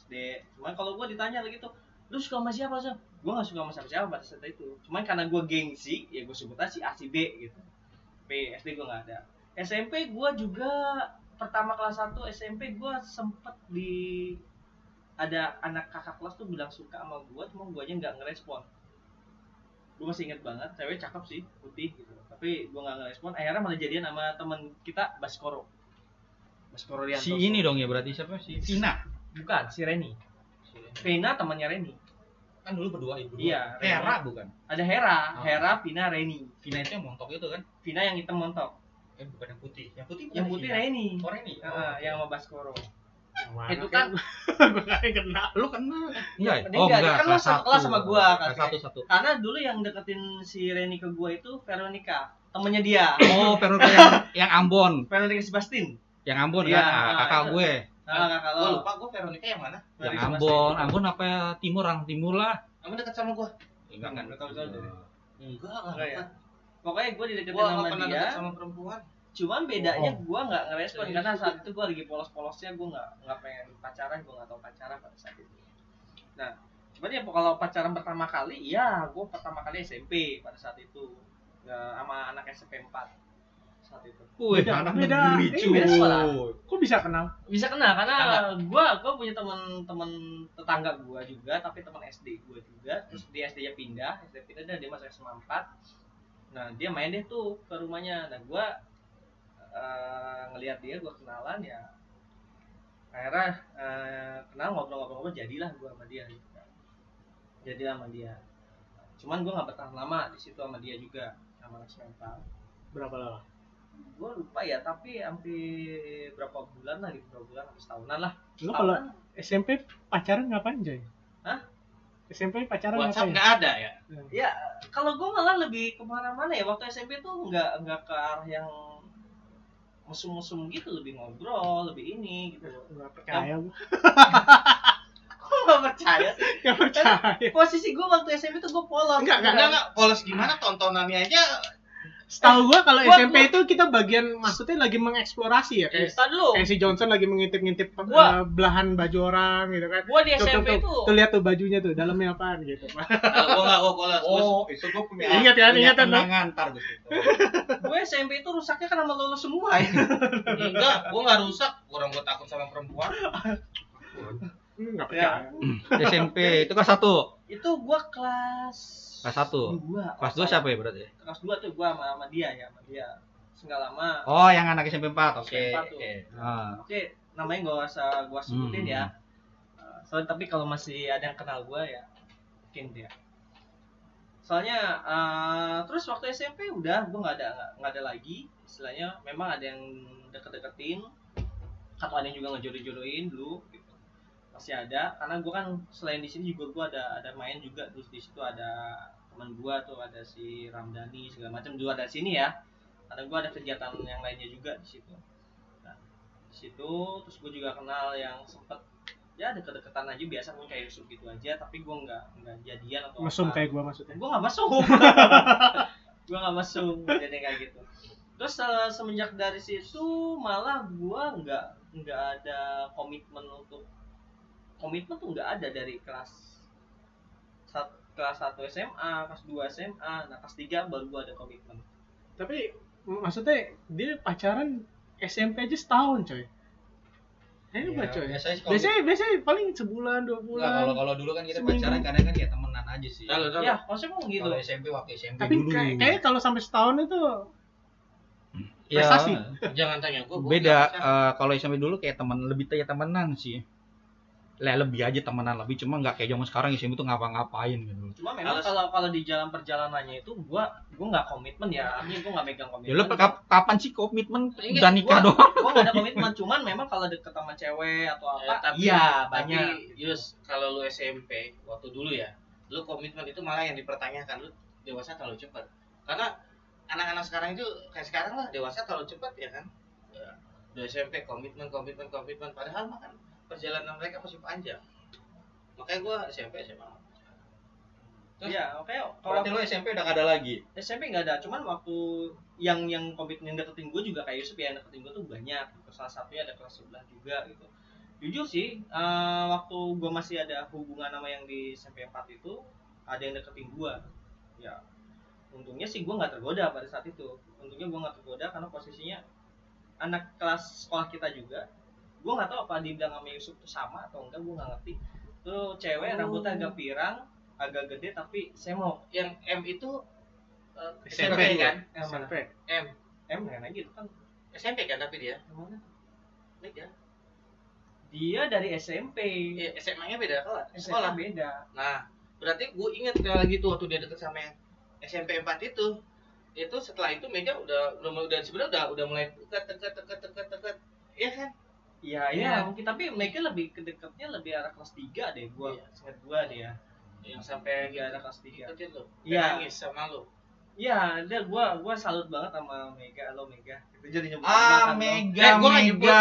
SD. Cuman kalau gua ditanya lagi tuh, lu suka sama siapa sih? Gua gak suka sama siapa-siapa pada saat itu. Cuman karena gua gengsi, ya gua sebut aja si A si B gitu. Tapi SD gua nggak ada. SMP gua juga pertama kelas 1 SMP gua sempet di ada anak kakak kelas tuh bilang suka sama gua, cuma guanya nggak ngerespon. Gua masih inget banget, cewek cakep sih, putih gitu. Tapi gua nggak ngerespon. Akhirnya malah jadian sama temen kita Baskoro. Baskoro Rianto. Si ini dong ya berarti siapa sih? Tina. Bukan, si Reni. Vena temannya Reni. Kan dulu berdua ibu. Iya, Hera bukan. Ada Hera, Oh. Hera, Vina, Reni. Vina itu yang montok itu kan? Vina yang hitam montok. Eh bukan yang putih. Yang putih Yang putih Vina. Reni. Oh, Reni. Heeh, Oh, yang sama Baskoro. Mana Itu kan gua nggak kenal. lu kenal. Enggak ya? Enggak, dia kan lu kelas satu kelas sama gua, kakek. satu satu. karena dulu yang deketin si Reni ke gua itu Veronica, temennya dia. Oh, Veronica yang, yang Ambon. Veronica Sebastian. Yang Ambon Iya, kan? Ah, nah, kakak itu. gue. Nah, kakak gue lupa gue Veronica yang mana Yang Ambon. Ambon apa ya? Timur, orang timur lah. kamu dekat sama gue Enggak kan? Nggak tahu tahu deh. enggak Enggak ya? Pokoknya gua dideketin gue sama pernah dia. sama perempuan Cuman bedanya Oh. gua nggak ngerespon karena saat itu gua lagi polos-polosnya gua nggak nggak pengen pacaran, gua nggak tahu pacaran pada saat itu. Nah, cuman ya kalau pacaran pertama kali, ya gua pertama kali SMP pada saat itu Ya, sama anak SMP 4 saat itu. Wih, Beda, anak beda. negeri beda sekolah. Kok bisa kenal? Bisa kenal karena gua gua punya teman-teman tetangga gua juga, tapi teman SD gua juga. Terus dia SD-nya pindah, SD pindah dan dia masuk SMA 4. Nah, dia main deh tuh ke rumahnya. Nah, gua eh, ngelihat dia, gua kenalan ya. Akhirnya eh, kenal ngobrol-ngobrol jadilah gua sama dia. gitu kan. Jadilah sama dia. Cuman gua nggak bertahan lama di situ sama dia juga sama anak mental. Berapa lama? Gue lupa ya tapi hampir berapa bulan lah berapa bulan hampir setahunan lah Lu kalau. SMP pacaran ngapain, Joy? Hah? SMP pacaran WhatsApp ngapain? nggak ada ya ya kalau gue malah lebih ke mana-mana ya waktu SMP tuh nggak nggak ke arah yang mesum-mesum gitu lebih ngobrol lebih ini gitu Nggak percaya gua. kok nggak percaya sih Nggak percaya. posisi gue waktu SMP tuh gue polos Enggak, nggak nggak nggak polos gimana tontonannya aja Setahu gua kalau Gua- SMP itu kita bagian maksudnya lagi mengeksplorasi ya kayak dulu kayak si Johnson lagi mengintip-ngintip Gua- eh, belahan baju orang gitu kan. gue di Tuh, SMP tuh, tuh tuh lihat tuh bajunya tuh dalamnya apaan gitu. kalau gua nggak gua Gua- Oh, itu gue punya. Ingat ya, punya ingat ya, kenangan ntar gue SMP itu rusaknya kan sama lulus semua ya enggak gua nggak rusak orang gua takut sama perempuan Enggak Ya. percaya. SMP itu kelas satu. itu gue kelas Kelas satu. Kelas dua siapa ya berarti? kelas dua tuh gue sama, sama dia ya sama dia Seenggak lama Oh, yang anak SMP 4. Oke. Oke. Ah. Oke, namanya gak usah gua sebutin Hmm. ya. Uh, soalnya tapi kalau masih ada yang kenal gua ya mungkin dia. Soalnya uh, terus waktu SMP udah gua nggak ada nggak- nggak ada lagi istilahnya memang ada yang deket-deketin atau ada yang juga ngejodoh-jodohin dulu gitu. Masih ada karena gua kan selain di sini juga gua ada ada main juga terus di situ ada teman gua tuh ada si Ramdhani segala macam juga ada di sini ya. Ada gua ada kegiatan yang lainnya juga di situ di situ terus gue juga kenal yang sempet ya deket-deketan aja biasa mungkin kayak Yusuf gitu aja tapi gue nggak nggak jadian atau Mesum apa. kayak gua maksudnya. gue nggak masuk gue nggak masuk jadi kayak gitu terus eh, semenjak dari situ malah gue nggak nggak ada komitmen untuk komitmen tuh nggak ada dari kelas sat, kelas 1 SMA kelas 2 SMA nah kelas 3 baru ada komitmen Tapi maksudnya dia pacaran SMP aja setahun, coy. Ini Ya, coy? biasanya Biasanya biasanya paling sebulan, dua bulan. kalau kalau dulu kan kita Seminggu. pacaran kadang kan ya temenan aja sih. Lalu, lalu. ya maksudnya emang gitu Kalau SMP waktu SMP Tapi dulu. kayak kayaknya kalau sampai setahun itu Ya, prestasi. jangan tanya gua gua beda eh, kalau SMP dulu kayak teman lebih kayak temenan sih. Lah lebih aja temenan lebih cuma nggak kayak zaman sekarang SMP tuh ngapa-ngapain gitu. cuma memang kalau kalau di jalan perjalanannya itu gua gua nggak komitmen ya artinya gua nggak megang Ya komitmen lu kap- kapan sih komitmen Enggak, udah nikah gua- doang? gua nggak ada komitmen cuman memang kalau deket sama cewek atau Eh, apa tapi, iya tapi, banyak Yus, kalau lu SMP waktu dulu ya, lu komitmen itu malah yang dipertanyakan lu dewasa terlalu cepat. Karena anak-anak sekarang itu kayak sekarang lah dewasa terlalu cepat ya kan. Ya, Udah SMP komitmen komitmen komitmen padahal mah kan perjalanan mereka masih panjang. Makanya gua SMP SMA. Terus, iya oke kalau Berarti lu SMP udah gak ada lagi. SMP nggak ada cuman waktu yang yang komitmen yang deketin gue juga kayak Yusuf ya yang deketin gue tuh banyak gitu. salah satunya ada kelas sebelah juga gitu jujur sih eh, waktu gue masih ada hubungan sama yang di SMP 4 itu ada yang deketin gue ya untungnya sih gue nggak tergoda pada saat itu untungnya gue nggak tergoda karena posisinya anak kelas sekolah kita juga gue nggak tahu apa dibilang sama Yusuf tuh sama atau enggak gue nggak ngerti tuh cewek Oh. rambutnya agak pirang agak gede tapi semok yang M itu eh, SMP SMP kan? mana SMP. M em kan aja itu kan SMP kan tapi dia. mana Beda. dia dari SMP Iya, SMA-nya beda kelas. sekolah Sekolah. beda Nah, berarti gue inget sekali lagi tuh waktu dia deket sama yang SMP 4 itu. Itu setelah itu Mega udah udah udah sebenarnya udah udah mulai dekat dekat dekat dekat dekat. Iya kan? Iya, Iya. iya, mungkin tapi mereka lebih kedekatnya lebih arah kelas 3 deh gua. Iya. Ingat gua dia. Yang sampai gitu. ada kelas 3. Ikutin lo. Iya. Nangis sama lo. Iya, dia gua gua salut banget sama Mega, lo Mega. Itu jadi nyebut Ah, kan. Mega, Eh, gua Mega.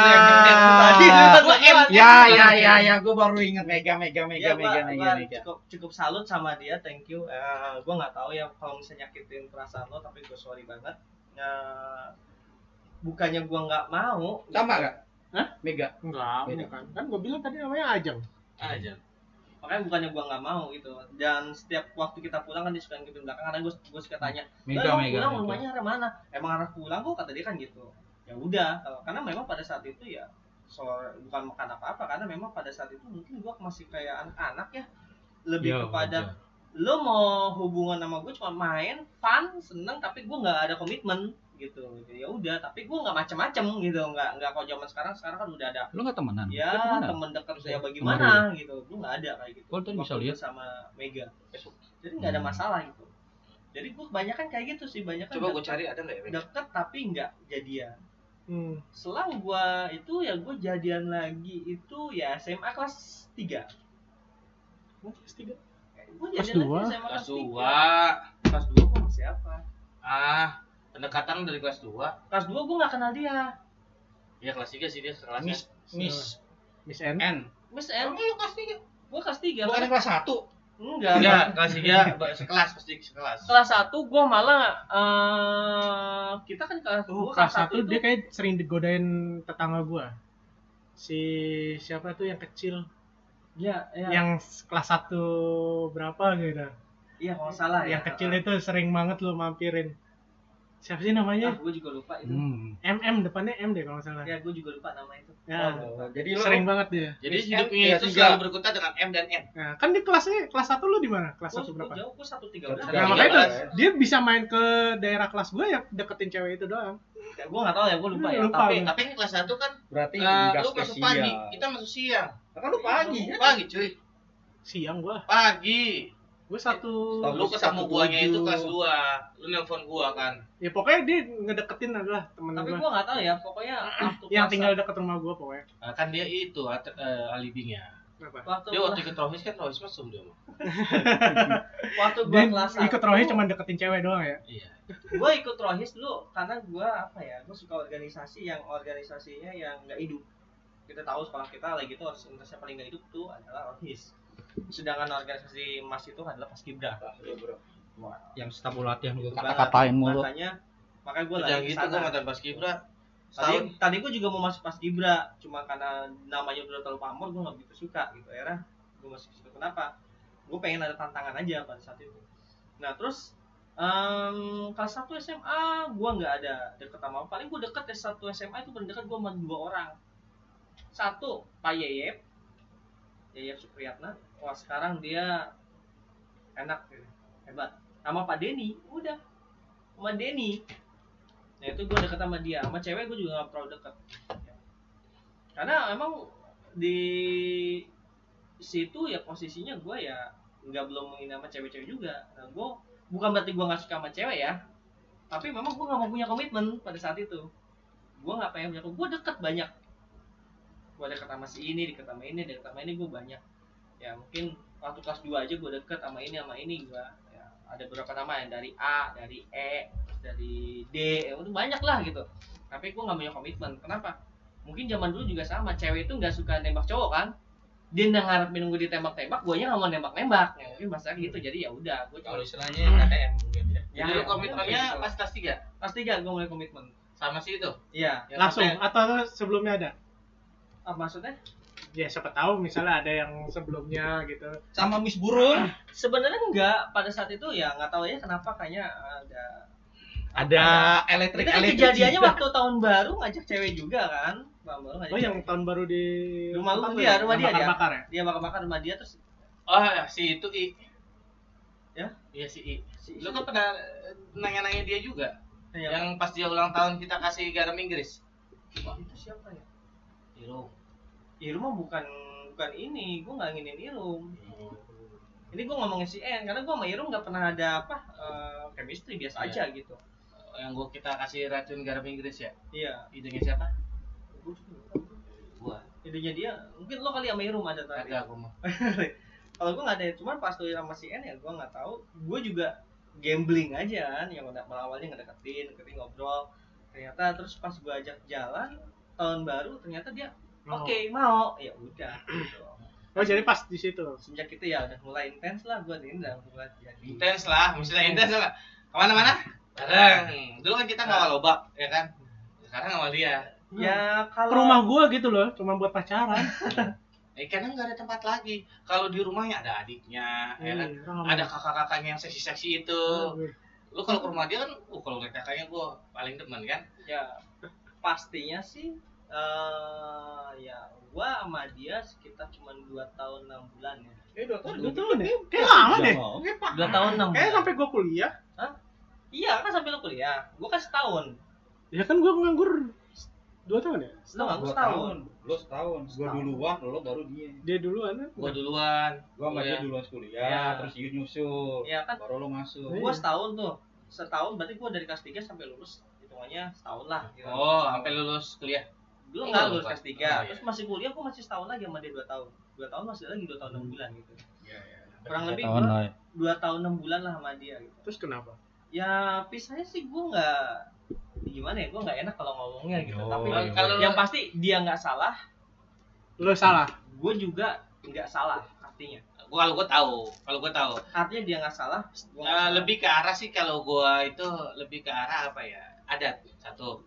Tadi Gua M. Ya, ya, ya, ya, gue baru ingat Mega, Mega, Mega, Ya, Mega, gua, Mega, gua Mega. cukup cukup salut sama dia, thank you. Eh, gua nggak tahu ya kalau misalnya nyakitin perasaan lo, tapi gua sorry banget. Eh, bukannya gua nggak mau. Sama nggak? Hah? Mega. Enggak, Beda. bukan. Kan gue bilang tadi namanya Ajeng. Aja. Makanya bukannya gua nggak mau gitu. Dan setiap waktu kita pulang kan dia suka ngikutin belakang, karena gua gua suka tanya, Mega, "Lah, Mega. pulang Mega. rumahnya arah mana emang arah pulang kok kata dia kan gitu ya udah kalau karena memang pada saat itu ya so, bukan makan apa apa karena memang pada saat itu mungkin gua masih kayak anak-anak ya lebih Ya, kepada wajar. lo mau hubungan sama gue cuma main fun seneng tapi gue nggak ada komitmen gitu ya udah tapi gue nggak macem-macem gitu nggak nggak kalau zaman sekarang sekarang kan udah ada Lu nggak temenan? ya Lu temenan? temen dekat saya bagaimana gitu gue nggak ada kayak gitu tadi bisa lihat. sama Mega jadi nggak ada Hmm. masalah gitu jadi gue kebanyakan kayak gitu sih banyak Coba gue cari ada nggak ya? Deket tapi nggak jadian Hmm. selang gua itu ya gue jadian lagi itu ya SMA kelas 3 Oh, kelas tiga. gue Kelas jadian dua? lagi SMA Kelas kelas 3 dua. kelas 2 gue sama siapa Ah, pendekatan dari kelas 2 kelas 2 gue nggak kenal dia Ya kelas 3 sih dia sekelasnya. Miss Miss Miss N. N. Miss M Kamu lu kelas tiga. gue kelas 3 Bukan kelas satu. enggak Enggak, kelas 3 sekelas pasti sekelas. kelas 1 gue malah eh kita kan kelas Oh, gua kelas satu itu- dia kayak sering digodain tetangga gua. Si siapa tuh yang kecil? ya, ya. Yang kelas satu berapa gitu. iya kalau nggak salah ya yang kecil itu sering banget lu mampirin. Siapa sih ah, namanya? gue juga lupa itu Hmm. MM depannya M deh kalau nggak salah. ya gue juga lupa nama itu Ya. Oh, lupa. Jadi lu Sering banget dia. Jadi hidupnya itu tiga. selalu berkutat dengan M dan N. Nah, kan di kelasnya kelas satu lu di mana? Kelas Gua- satu gua berapa? jauh gue satu tiga Satu belas tiga Nah, belas. makanya belas. dia bisa main ke daerah kelas gue ya deketin cewek itu doang. gue nggak tahu ya gue lupa ya Lupa tapi gua. Tapi ini kelas 1 kan Berarti eh, enggak lu masuk pagi, kita masuk siang. Kan lu pagi kan? Pagi cuy, Siang gua. pagi. Gue satu Lu gua ketemu guanya itu kelas 2. Lu nelpon gua kan. ya pokoknya dia ngedeketin adalah temen tapi gue gue nggak tahu ya pokoknya waktu yang tinggal deket rumah gue pokoknya. Nah, kan dia itu at- eh, alibinya. Apa? waktu Dia waktu ikut Rohis kan Rohis mesum dia mah. waktu gue Dia kelas ikut rohis cuma deketin cewek doang ya. Iya. gue ikut rohis dulu karena gue apa ya gue suka organisasi yang organisasinya yang nggak hidup kita tahu sekolah kita lagi itu organisasi yang paling nggak hidup tuh adalah rohis sedangkan organisasi mas itu adalah paskibra Yang setabu latihan gue kata-katain mulu. makanya makanya gue Yang lagi gitu gua mantan pas Kibra. tadi tadi gue juga mau masuk paskibra cuma karena namanya udah terlalu pamor gue nggak begitu suka gitu. Akhirnya gue masuk situ kenapa? Gue pengen ada tantangan aja pada saat itu. Nah terus em, kelas 1 SMA gue nggak ada deket sama paling gue deket S1 SMA itu paling deket gue sama dua orang. Satu Pak Yeyep. Yeyep Supriyatna wah sekarang dia enak gitu. hebat. Sama Pak Denny. Udah. Sama Denny. Nah itu gue deket sama dia. Sama cewek gue juga gak terlalu deket. Karena emang di situ ya posisinya gue ya nggak belum menghina sama cewek-cewek juga. Nah, gue bukan berarti gue nggak suka sama cewek ya. Tapi memang gue nggak mau punya komitmen pada saat itu. Gue nggak pengen punya gue deket banyak. Gue deket sama si ini deket sama ini deket sama ini gue banyak ya mungkin waktu kelas 2 aja gue deket sama ini sama ini gue ya, ada beberapa nama yang dari A dari E dari D ya, itu banyak lah gitu. Tapi gue nggak punya komitmen. Kenapa? Mungkin zaman dulu juga sama cewek itu nggak suka nembak cowok kan? Dia nggak ngarepin nunggu ditembak-tembak gue nggak mau nembak-nembak. Ya mungkin masa gitu jadi ya udah gue Kalau istilahnya KTM mungkin ya. Ya, Jadi ya, komitmennya gitu. pas kelas 3 pas tiga gue mulai komitmen. Sama si itu. iya. Yang Langsung atau sebelumnya ada? apa maksudnya Ya siapa tahu misalnya ada yang sebelumnya gitu. Sama Miss Burung sebenarnya enggak pada saat itu ya nggak tahu ya kenapa kayaknya ada ada itu elektrik kan elektrik. kejadiannya waktu tahun baru ngajak cewek juga kan tahun baru ngajak Oh yang cewek. tahun baru di Rumah lu, dia, ya? rumah dia, dia. bakar ya. dia bakar-bakar rumah dia terus Oh, ya, si itu I. Ya? Iya si I. si Lu kan pernah eh, nanya-nanya dia juga. yang, Yang pas dia ulang tahun kita kasih garam Inggris. itu siapa ya Iru. Irum mah bukan bukan ini gue nggak nginin Irum ini gue ngomongin si N karena gue sama Irum nggak pernah ada apa eh, chemistry biasa Iya. aja gitu Yang gua kita kasih racun garam Inggris ya. iya Idenya siapa? Gua. Gua. idenya dia mungkin lo kali sama Irum ada tadi Kagak gua mah. kalau gue nggak ada cuman pas tuh sama si N ya gue nggak tahu gue juga gambling aja kan yang udah awalnya ngedeketin deketin ngobrol ternyata terus pas gue ajak jalan tahun baru ternyata dia Oke mau ya udah gitu. Oh jadi pas di situ. semenjak itu ya udah mulai intens lah gue ini udah mulai jadi Intens lah, misalnya intens lah. Ke mana-mana? Bareng. Dulu kan kita ngawal lobak, ya kan? Sekarang ngawal dia. ya Ke kalau rumah gua gitu loh, cuma buat pacaran. Eh karena nggak ada tempat lagi. Kalau di rumahnya ada adiknya, ya kan? Iya, Ada kakak-kakaknya yang seksi-seksi itu. ngomong. Lu kalau ke rumah dia kan, uh kalau ngeliat kakaknya gua paling demen kan? ya pastinya sih eh ya gue sama dia sekitar cuma dua tahun enam bulan ya Eh, dua tahun. Dua tahun ya? Kayak lama deh. Pak. dua tahun enam Kayak sampai gua kuliah. iya kan sampai lu kuliah gue kan setahun Ya kan gua nganggur Dua tahun ya? Nggak Gua setahun. Lo setahun. Gua Setahun. duluan, lo baru dia. Dia duluan kan? Gua duluan. Gua sama Iya. dia duluan kuliah, Iya. terus Yud nyusul. Iya kan? Baru lo masuk. Iya. Gua setahun tuh. Setahun berarti gua dari kelas 3 sampai lulus hitungannya setahun lah. Oh, sampai lulus kuliah. Belum Oh, nggak lulus kelas 3. Oh, iya. Terus masih kuliah gua masih setahun lagi sama dia 2 tahun. 2 tahun masih lagi 2 tahun 6 bulan gitu. Iya, iya. Kurang Tiga lebih tahun gua- lah ya. 2 tahun 6 bulan lah sama dia gitu. Terus kenapa? Ya pisahnya sih gua nggak gimana ya gua nggak enak kalau ngomongnya gitu. Oh, Tapi iya. Kalau yang pasti dia nggak salah, Lo salah. gue juga nggak salah artinya. gua kalau gua tahu, kalau gua tahu. Artinya dia nggak salah, gua Eh, salah. lebih ke arah sih kalau gua itu lebih ke arah apa ya? Adat satu.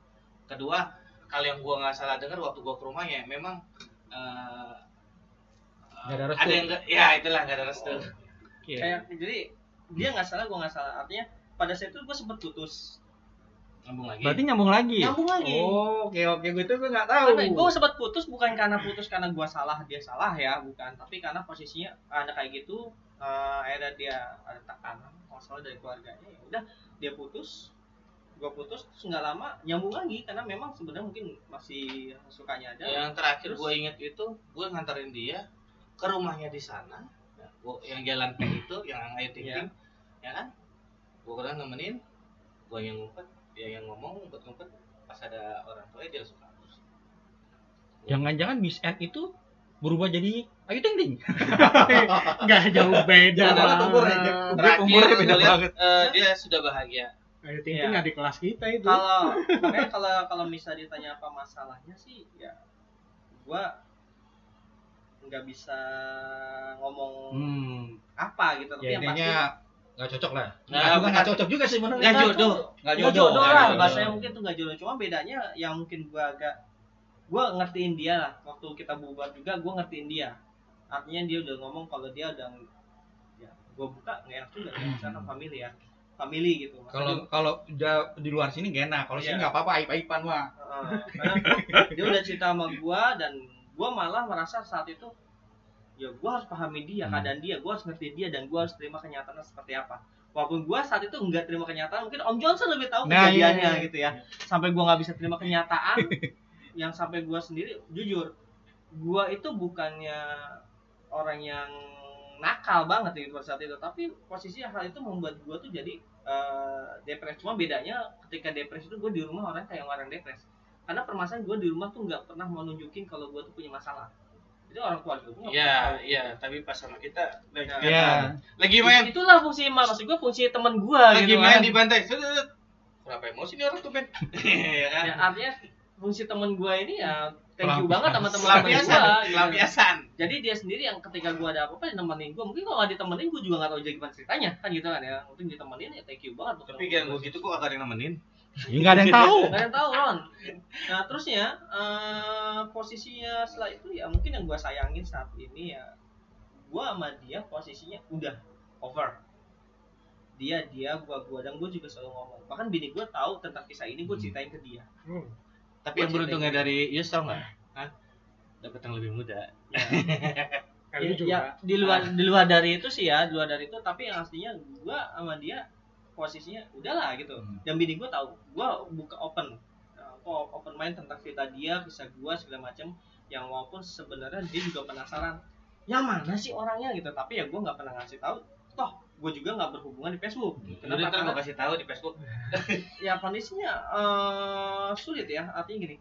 Kedua, kalau yang gua nggak salah dengar waktu gua ke rumahnya memang eh, Nggak ada restu. ada yang nggak- ya itulah nggak ada restu. Iya. kayak jadi dia nggak salah, gua nggak salah. Artinya pada saat itu gue sempet putus. Nyambung lagi. Berarti nyambung lagi. Nyambung lagi. Oh, oke oke gue itu gue nggak tahu. Karena gue sempat putus bukan karena putus karena gua salah dia salah ya, bukan. Tapi karena posisinya ada kayak gitu, eh akhirnya dia ada tekanan, masalah dari keluarganya. Ya udah dia putus, gua putus terus nggak lama nyambung lagi karena memang sebenarnya mungkin masih sukanya ada. yang terakhir Terus? gue inget itu gue nganterin dia ke rumahnya di sana Ya, gua, yang jalan teh itu yang air ting Iya. ya kan gue kadang nemenin gue yang ngumpet dia yang ngomong ngumpet ngumpet pas ada orang tua dia langsung kabur Jangan-jangan Miss N itu berubah jadi Ayu Ting Ting. Nggak jauh beda. Banget umurnya. beda banget. eh, dia sudah bahagia Ting Ting Iya. nggak di kelas kita itu. Kalau makanya kalau kalau misalnya ditanya apa masalahnya sih ya gua nggak bisa ngomong Hmm. apa gitu tapi Ya yang pasti nggak cocok lah. Nggak, Nggak juga nggak bukan. cocok juga sih benar. nggak jodoh Nggak Nggak jodoh. jodoh Nggak lah bahasanya mungkin tuh nggak jodoh cuma bedanya yang mungkin gua agak gua ngertiin dia lah waktu kita bubar juga gua ngertiin dia artinya dia udah ngomong kalau dia udah ya gua buka nggak enak juga ya family ya family gitu Kalau kalau udah di luar sini gak enak. Kalau sini Iya. nggak apa-apa, aib-aiban mah. Heeh, karena dia udah cerita sama gua dan gua malah merasa saat itu ya gua harus pahami dia Hmm. keadaan dia gua harus ngerti dia dan gua harus terima kenyataannya seperti apa walaupun gua saat itu nggak terima kenyataan mungkin Om Johnson lebih tahu Nah, iya, kejadiannya iya. gitu ya sampai gua nggak bisa terima kenyataan yang sampai gua sendiri jujur gua itu bukannya orang yang nakal banget gitu saat itu tapi posisi hal itu membuat gua tuh jadi eh, depresi cuma bedanya ketika depresi itu gue di rumah orang kayak orang depresi karena permasalahan gue di rumah tuh nggak pernah mau nunjukin kalau gue tuh punya masalah itu orang keluarga gue Iya, iya, tapi pas sama kita lagi, Nah, Iya. lagi main, itulah fungsi maksud gue fungsi temen gue lagi gitu main kan. di pantai. Kenapa emosi nih orang tuh, Ben? Iya kan? ya, artinya fungsi temen gue ini ya thank you banget sama teman-teman gue Pelampiasan, gitu. pelampiasan. jadi dia sendiri yang ketika gue ada apa-apa dia nemenin gue mungkin kalau nggak ditemenin gue juga nggak tahu jadi gimana ceritanya kan gitu kan ya mungkin ditemenin ya thank you banget Tapi temen kan gua. gue gitu kok agak ada yang nemenin. Ya nggak ada yang tahu. Gak ada yang tahu Ron. Nah terusnya eh, posisinya setelah itu ya mungkin yang gue sayangin saat ini ya gue sama dia posisinya udah over. Dia dia gua gua dan gue juga selalu ngomong. Bahkan bini gue tahu tentang kisah ini gue ceritain ke dia. Hmm. Tapi yang beruntungnya dari Yus tau nggak? Dapat yang lebih muda. Ya, Kali ya, juga. ya, di luar di luar dari itu sih ya, di luar dari itu tapi yang aslinya gue sama dia posisinya udahlah gitu. Hmm. Dan bini gue tahu, gue buka open, uh, open mind tentang cerita dia, kisah gue segala macam. Yang walaupun sebenarnya dia juga penasaran, yang mana sih orangnya gitu. Tapi ya gue nggak pernah ngasih tahu. Toh, gue juga nggak berhubungan di Facebook. Kenapa ntar gue kasih tahu di Facebook? ya kondisinya eh, sulit ya. Artinya gini,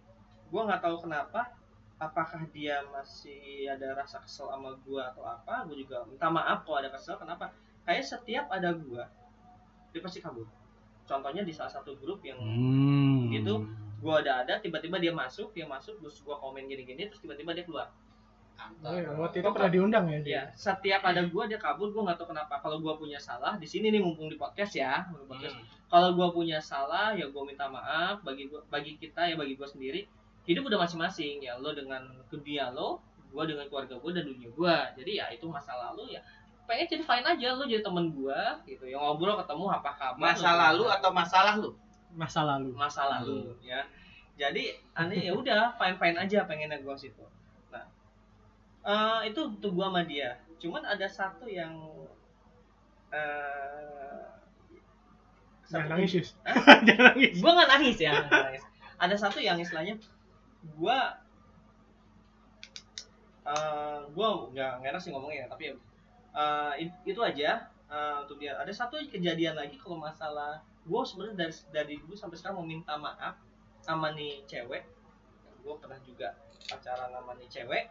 gue nggak tahu kenapa. Apakah dia masih ada rasa kesel sama gue atau apa? Gue juga minta maaf kalau ada kesel. Kenapa? Kayak setiap ada gue, dia pasti kabur. Contohnya di salah satu grup yang Hmm. Gitu. gue ada ada, tiba-tiba dia masuk, dia masuk, terus gue komen gini-gini, terus tiba-tiba dia keluar. Oh, iya, waktu itu pernah diundang ya dia. Ya, setiap ada gue dia kabur, gue nggak tahu kenapa. Kalau gue punya salah, di sini nih mumpung di podcast ya, mumpung di podcast. Hmm. Kalau gue punya salah, ya gue minta maaf bagi gua, bagi kita ya bagi gue sendiri. Hidup udah masing-masing ya, lo dengan dunia lo, gue dengan keluarga gue dan dunia gue. Jadi ya itu masa lalu ya. Pengen jadi fine aja, lo jadi temen gue gitu. Yang ngobrol ketemu apa kabar. Masa lalu atau masalah lu? Masa lalu. masa lalu ya jadi aneh ya udah fine fine aja pengennya gue situ eh, itu untuk gua sama dia cuman ada satu yang Jangan satu- nangis, Yus. Jangan nangis. gua nggak nangis ya nangis. ada satu yang istilahnya gua eh gua nggak enak sih ngomongnya tapi it- itu aja eh, untuk dia ada satu kejadian lagi kalau masalah gua sebenarnya dari dari dulu sampai sekarang mau minta maaf sama nih cewek gua pernah juga pacaran sama nih cewek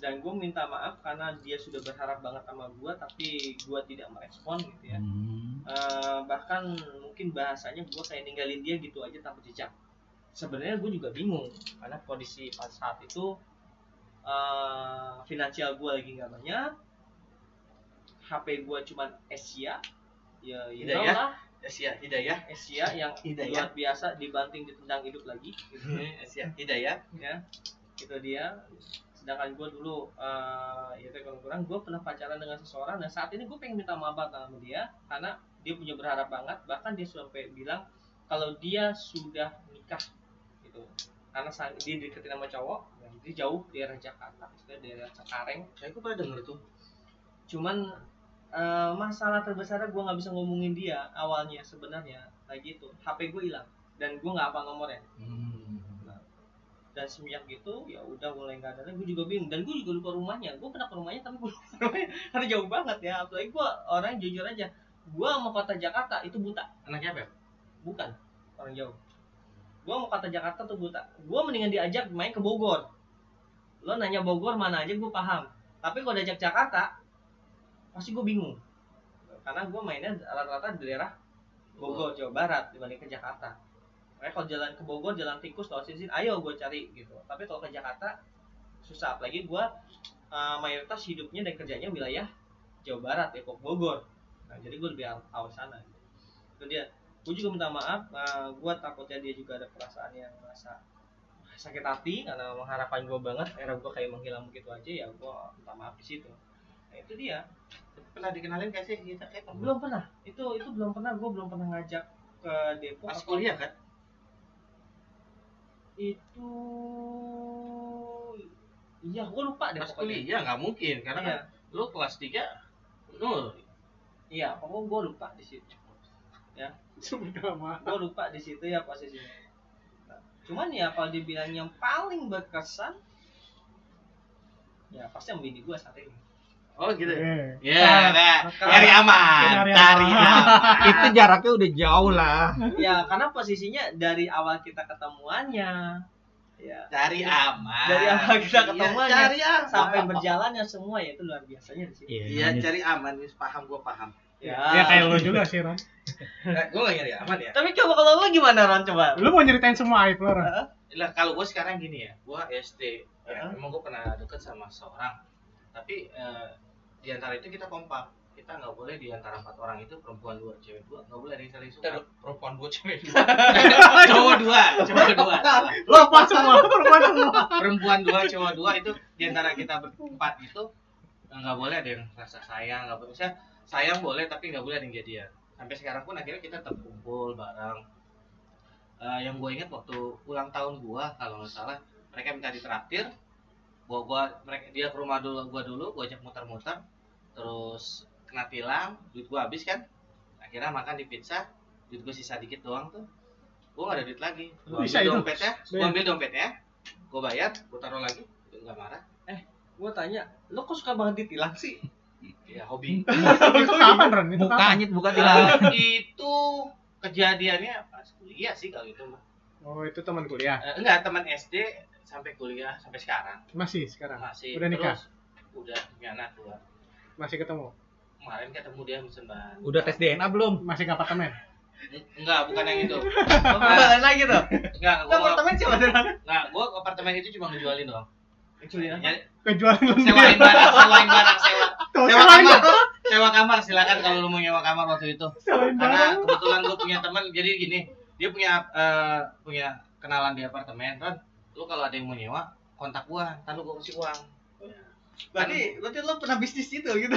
dan gue minta maaf karena dia sudah berharap banget sama gue tapi gue tidak merespon gitu ya. Hmm. Eh, bahkan mungkin bahasanya gue kayak ninggalin dia gitu aja tanpa jejak. Sebenarnya gue juga bingung karena kondisi pada saat itu eh finansial gue lagi nggak banyak HP gue cuman Asia. Ya know Hidayah. lah. Asia Hidayah. Asia yang Hidayah. luar biasa dibanting ditendang hidup lagi. Gitu Asia Hidayah. Ya itu dia sedangkan gue dulu eh ya itu kurang kurang gue pernah pacaran dengan seseorang dan saat ini gue pengen minta maaf banget sama dia karena dia punya berharap banget bahkan dia sampai bilang kalau dia sudah nikah gitu. Karena dia deketin sama cowok dan dia jauh daerah Jakarta maksudnya daerah Cengkareng. Saya gue pernah denger tuh. Cuman eh, masalah terbesarnya gue nggak bisa ngomongin dia awalnya sebenarnya kayak gitu HP gue hilang dan gue nggak apa nomornya Hmm. Dan semenjak gitu ya udah mulai nggak ada gue juga bingung. Dan gue juga lupa rumahnya. Gue pernah ke rumahnya tapi gue lupa rumahnya. Karena jauh banget ya. Apalagi gue orang jujur aja. Gue mau kota Jakarta itu buta. Anaknya apa ya? bukan. Orang jauh. Gue mau kota Jakarta tuh buta. Gue mendingan diajak main ke Bogor. Lo nanya Bogor mana aja gue paham. Tapi kalau diajak Jakarta pasti gue bingung. Karena gue mainnya rata-rata di daerah Bogor Jawa Barat dibanding ke Jakarta Makanya kalau jalan ke Bogor jalan tikus lewat sini ayo gue cari gitu. Tapi kalau ke Jakarta susah. Apalagi gue eh, mayoritas hidupnya dan kerjanya wilayah Jawa Barat Depok Bogor. Nah jadi gue lebih awal sana gitu. itu dia. Gue juga minta maaf gue takutnya dia juga ada perasaan yang merasa sakit hati karena mengharapkan gue banget era gue kayak menghilang begitu aja ya gue minta maaf di situ. Nah itu dia. Pernah dikenalin gak sih kita kayak belum pernah. Itu itu belum pernah. Gue belum pernah ngajak ke Depok. Pas kuliah kan? Itu iya gue lupa deh Pas kuliah nggak mungkin karena iya. kan lu kelas 3 nul. Iya pokoknya gue lupa di situ. Sudah mah. gue lupa di situ ya posisinya. Cuman ya kalau dibilang yang paling berkesan ya pasti yang bini gue saat ini Oh gitu ya? Eh. Ya, nah, Maka- cari aman, Cari aman. aman. itu jaraknya udah jauh lah ya karena posisinya dari awal kita ketemuannya ya Cari aman. Dari awal kita Iya, ketemuannya cari aman. sampai berjalannya semua ya itu luar biasanya di sini Iya, cari aman, paham gua paham. ya, Ya kayak lo juga sih Ron. Nah, gua gak nyari aman ya. tapi coba kalau lo gimana Ron coba Lu mau nyeritain semua aib lo Ron? Lah kalau gua sekarang gini ya, gua SD. Ya, Heeh. memang gua pernah deket sama seorang. Tapi eh, di antara itu kita kompak. Kita nggak boleh di antara empat orang itu perempuan dua, cewek dua, nggak boleh ada yang saling suka. Perempuan dua cewek cowok dua, cowok dua. Lo apa semua? Perempuan semua. perempuan dua cowok dua itu di antara kita berempat itu nggak boleh ada yang rasa sayang nggak boleh Maksudnya, sayang boleh tapi nggak boleh ada yang jadian sampai sekarang pun akhirnya kita tetap kumpul bareng Eh, yang gue ingat waktu ulang tahun gue kalau nggak salah mereka minta ditraktir gua gua mereka dia ke rumah dulu gua dulu gua ajak muter-muter. Terus kena tilang duit gua habis kan. Akhirnya makan di pizza duit gua sisa dikit doang tuh. Gua nggak ada duit lagi. Gua Bisa ambil itu? dompetnya gua ambil dompetnya gua bayar gua taruh lagi dia nggak marah. Gue tanya lo kok suka banget ditilang sih? Ya hobi. Itu kapan Ron? Itu kapan? bukan tilangan Nah, itu kejadiannya pas kuliah sih kalau itu mah. Oh itu teman kuliah. Eh, enggak teman SD sampai kuliah sampai sekarang Masih sekarang. masih Udah nikah? terus udah punya anak dua Masih ketemu. kemarin ketemu dia Semban udah tes DNA belum Masih ke apartemen. enggak bukan yang itu Apa lagi tuh? enggak gua apartemen siapa tuh? enggak gua apartemen itu cuma ngejualin doang Actually, Nyari- Kejualan lu sewain barang sewain barang sewa Tuh, sewa kamar sewa kamar silakan kalau lu mau nyewa kamar waktu itu Sewain karena barang. kebetulan gue punya teman jadi gini dia punya eh, punya kenalan di apartemen kan lu kalau ada yang mau nyewa kontak gua ntar lu gua kasih uang Berarti berarti lo pernah bisnis itu gitu.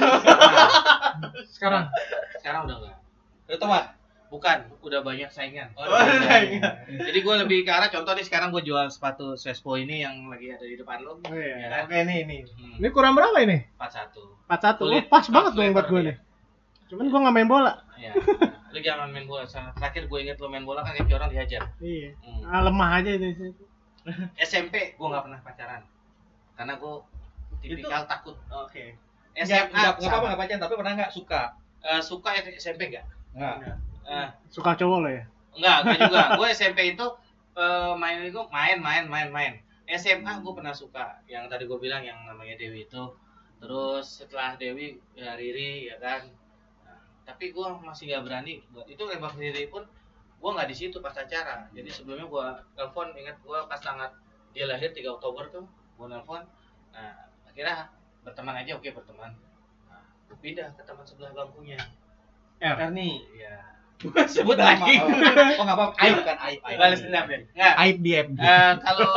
Sekarang. sekarang udah enggak lu teman bukan udah banyak saingan Oh, udah saingan. jadi gue lebih ke arah contoh nih sekarang gue jual sepatu Sespo ini yang lagi ada di depan lo Oh, iya. ya kan Oke nih nih. hmm, Ini kurang berapa ini? 41 41. Oh, Kulit. pas banget dong Letter buat gue dia. nih. Cuman gue nggak main bola. ya lu jangan main bola Sama terakhir gue inget lu main bola kan kayak orang dihajar Iya. Hmm. Ah, lemah aja itu. SMP gue nggak pernah pacaran karena gue tipikal takut Oke. Enggak, SMA enggak, enggak apa-apa sama. enggak pacaran, tapi pernah enggak suka? Eh, suka SMP enggak Enggak. Eh, Suka cowok lo ya? enggak enggak juga gue SMP itu eh, main itu main main main main SMA gue pernah suka yang tadi gue bilang yang namanya Dewi itu terus setelah Dewi ya Riri ya kan tapi gue masih nggak berani buat itu nembak Riri pun gue nggak di situ pas acara jadi sebelumnya gue telepon ingat gue pas tanggal dia lahir 3 Oktober tuh gue nelpon nah akhirnya berteman aja oke berteman nah, gue pindah ke teman sebelah bangkunya R. Erni. ya Sebut lagi. Oh, enggak apa-apa. Aib kan aib. aib. Balas dendam ya. nggak Aib di FB. Eh, kalau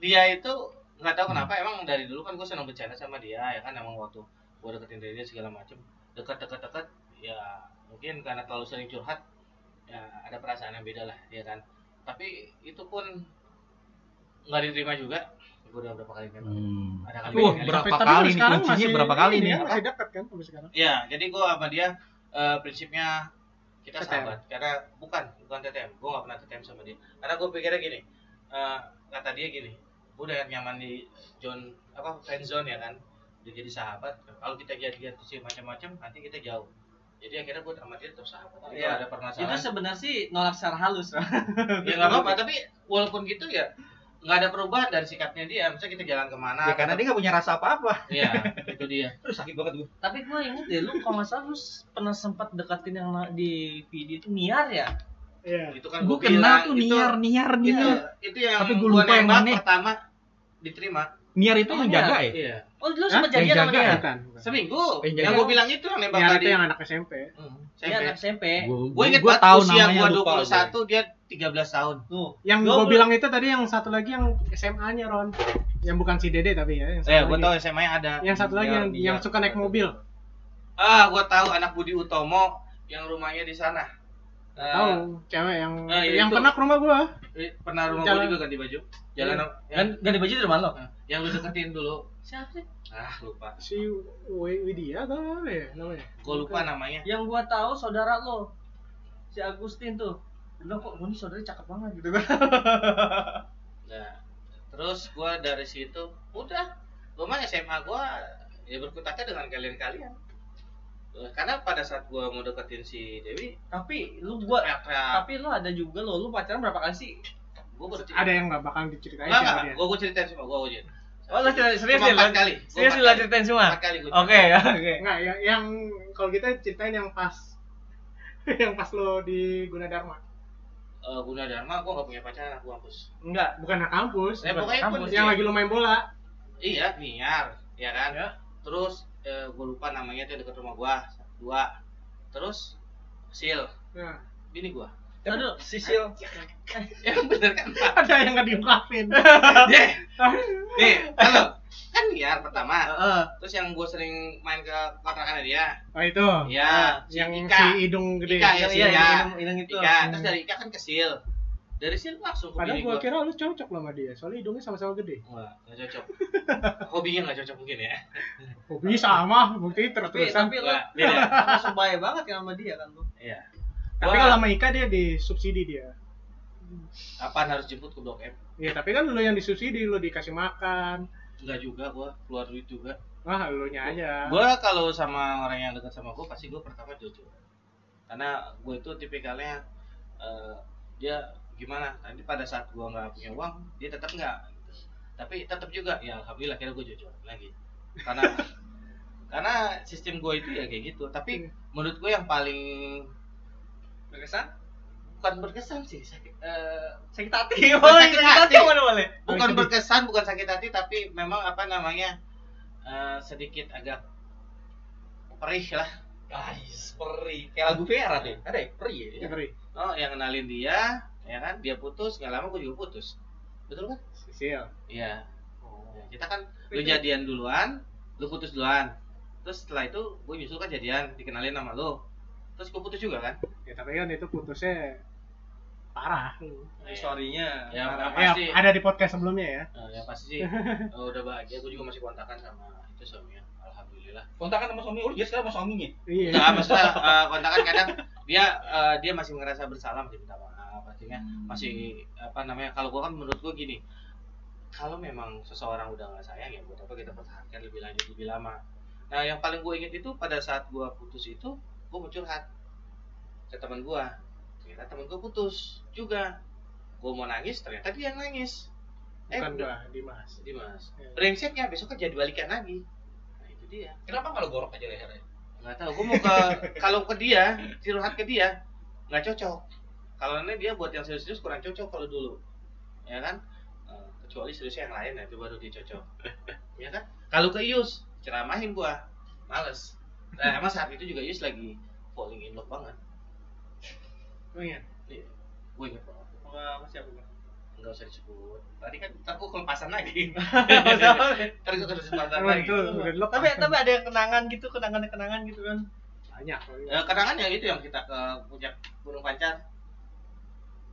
dia itu nggak tahu kenapa emang dari dulu kan gue senang bercanda sama dia ya kan emang waktu gue deketin dia segala macem dekat dekat dekat ya mungkin karena terlalu sering curhat ya ada perasaan yang beda lah ya kan tapi itu pun nggak diterima juga gue udah berapa kali kan Hmm. ada kali kali. berapa Tapi kali nih sekarang kuncinya masih berapa kali ini nih? ya, Masih dekat kan sampai sekarang. ya jadi gue sama dia eh, prinsipnya kita TTM. sahabat karena bukan bukan TTM gue nggak pernah TTM sama dia karena gue pikirnya gini eh, kata dia gini gue udah nyaman di zone apa friend zone ya kan udah jadi sahabat kalau kita jadi sih macam-macam nanti kita jauh jadi akhirnya gue sama dia sahabat jadi Iya. kalau ada Itu permasalahan sebenarnya sih nolak secara halus. ya nggak apa-apa tapi walaupun gitu ya nggak ada perubahan dari sikapnya dia misalnya kita jalan ke mana Ya karena dia nggak punya rasa apa-apa. iya itu dia Aduh sakit banget gue. Tapi gue inget deh lu kalau nggak salah lu pernah sempat deketin yang di video itu Niar ya? Iya. itu kan Gue gue kenal tuh itu niar niar itu niar. itu yang Tapi gua gua lupa yang mana. pertama diterima Niar itu Oh, menjaga niar. ya? iya Oh lu sempat jadian sama dia? Bukan. bukan. seminggu Eh, yang gue bilang itu yang nembak tadi itu yang anak SMP. Hmm, SMP. anak SMP. gue inget gua banget tahu usia gue lupa 21 dia 13 tahun Tuh. Yang Gua gue bilang itu tadi yang satu lagi yang SMA-nya Ron. Yang bukan si Dede tapi ya. Yang satu eh gue tahu SMA yang ada Yang satu lagi yang yang suka naik mobil. ah gue tahu anak Budi Utomo yang rumahnya di sana Eh, Tahu, cewek yang Ah, iya, yang itu. pernah ke rumah gua. eh, pernah rumah Jalan- gue juga ganti baju jalan Iya. yang, Gan ganti baju di rumah lo? yang lu deketin dulu Siapa sih? ah lupa Si Wi- Widya atau apa ya namanya? gue lupa namanya Yang gua tahu saudara lo. Si Agustin tuh. Bilang kok gue nih saudaranya cakep banget gitu kan. Nah, terus gua dari situ udah, gua mah SMA gua ya berkutatnya dengan kalian-kalian. Eh, Karena pada saat gua mau deketin si Dewi, Tapi lu gua teriak-teriak. tapi lu ada juga lo, lu pacaran berapa kali sih? Gua bercerita. Ada yang nggak bakal diceritain dia. gua gua ceritain semua, gua ujian. Oh, lu cerita- serius Cuma ya, kali. Serius lu ceritain semua? Empat kali gua. Oke, oke. Enggak, yang, yang kalau kita ceritain yang pas yang pas lo di Gunadarma. Eh, Guna Dharma gua gak punya pacaran, aku kampus. Enggak. Bukan anak kampus. Eh, pokoknya kampus, yang lagi lo main bola. Iya, niar, ya kan? Ya. Terus eh, gua lupa namanya tuh dekat rumah gua, dua. Terus Sil, Nah, bini gua. Aduh, Sisil. Yang bener kan? ada yang nggak diungkapin. Deh. Nih, halo. Kan niar pertama. Heeh. Terus yang gue sering main ke kontrakannya dia. Oh itu. Iya, si yang Ika. si hidung gede. Ika, ya, Iya, si iya, yang hidung- hidung itu. Ika. Terus dari Ika kan ke Sil. Dari Sil langsung ke Padahal bini gua gue. kira lu cocok sama dia, soalnya hidungnya sama-sama gede. Enggak, enggak cocok. Hobinya enggak cocok mungkin ya. Hobi sama, bukti Tapi terus-terusan. tapi lu langsung bahaya banget kan sama dia kan lu. Iya. Tapi kalau sama Ika dia disubsidi dia. Apaan harus jemput ke Blok M? Iya, tapi kan lu yang disubsidi, lu dikasih makan. Enggak juga gua keluar duit juga. Wah, lu nya aja. Gua kalau sama orang yang dekat sama gua pasti gua pertama jujur. Karena gua itu tipikalnya eh, dia gimana? Nanti pada saat gua nggak punya uang, dia tetap nggak. gitu. Tapi tetap juga, ya alhamdulillah kira gua jujur lagi. Karena karena sistem gua itu ya kayak gitu. Tapi menurut gua yang paling Berkesan? bukan berkesan sih, sakit, Sakit hati. Bukan sakit sakit hati hati. mana boleh? bukan berkesan, bukan sakit hati, tapi memang apa namanya eh, sedikit agak perih lah. Guys, peri. Kayak lagu Vera deh. Ada ya? Peri ya? Ya. Oh, yang kenalin dia, ya kan? Dia putus, nggak lama gue juga putus. Betul kan? Sisil. Iya. Oh. Ya, kita kan lu jadian duluan, lu putus duluan. Terus setelah itu gue nyusul kan jadian, dikenalin sama lu. Terus gue putus juga kan? Ya, tapi kan itu putusnya parah. Story-nya. Ya, parah. yang pasti, Ya, ada di podcast sebelumnya ya. eh, yang pasti sih eh, udah bahagia. Gue juga masih kontakan sama itu suaminya. Alhamdulillah. Kontakan sama suami. Oh, dia sekarang sama suaminya. Iya. Enggak, maksudnya eh, kontakan kadang dia eh, dia masih merasa bersalah masih minta maaf artinya masih apa namanya kalau gua kan menurut gua gini kalau memang seseorang udah nggak sayang ya buat apa kita pertahankan lebih lanjut lebih lama. Nah yang paling gue inget itu pada saat gua putus itu gua mau curhat ke teman gua. Ternyata teman gua putus juga. Gua mau nangis ternyata dia yang nangis. Bukan udah- gua, Dimas. Dimas. Ya. brengseknya besok kan jadi balikan lagi. Nah itu dia. Kenapa kalau gorok aja lehernya? nggak tahu gue mau ke kalau ke dia curhat ke dia nggak cocok kalau ini dia buat yang serius-serius kurang cocok kalau dulu. Ya kan? Eh, kecuali serius yang lain ya itu baru dia cocok. Ya kan? Kalau ke Ius ceramahin gua. Males. Nah emang saat itu juga Ius lagi falling in love banget. Oh iya. iya. Gue inget banget Sama siapa bang? nggak usah disebut. Tadi kan ntar kelepasan lagi. Sama. ntar gue kelepasan lagi. tapi tapi ada yang kenangan gitu, kenangan kenangan gitu kan. banyak. Eh, kenangan ya itu yang kita ke puncak Gunung Pancar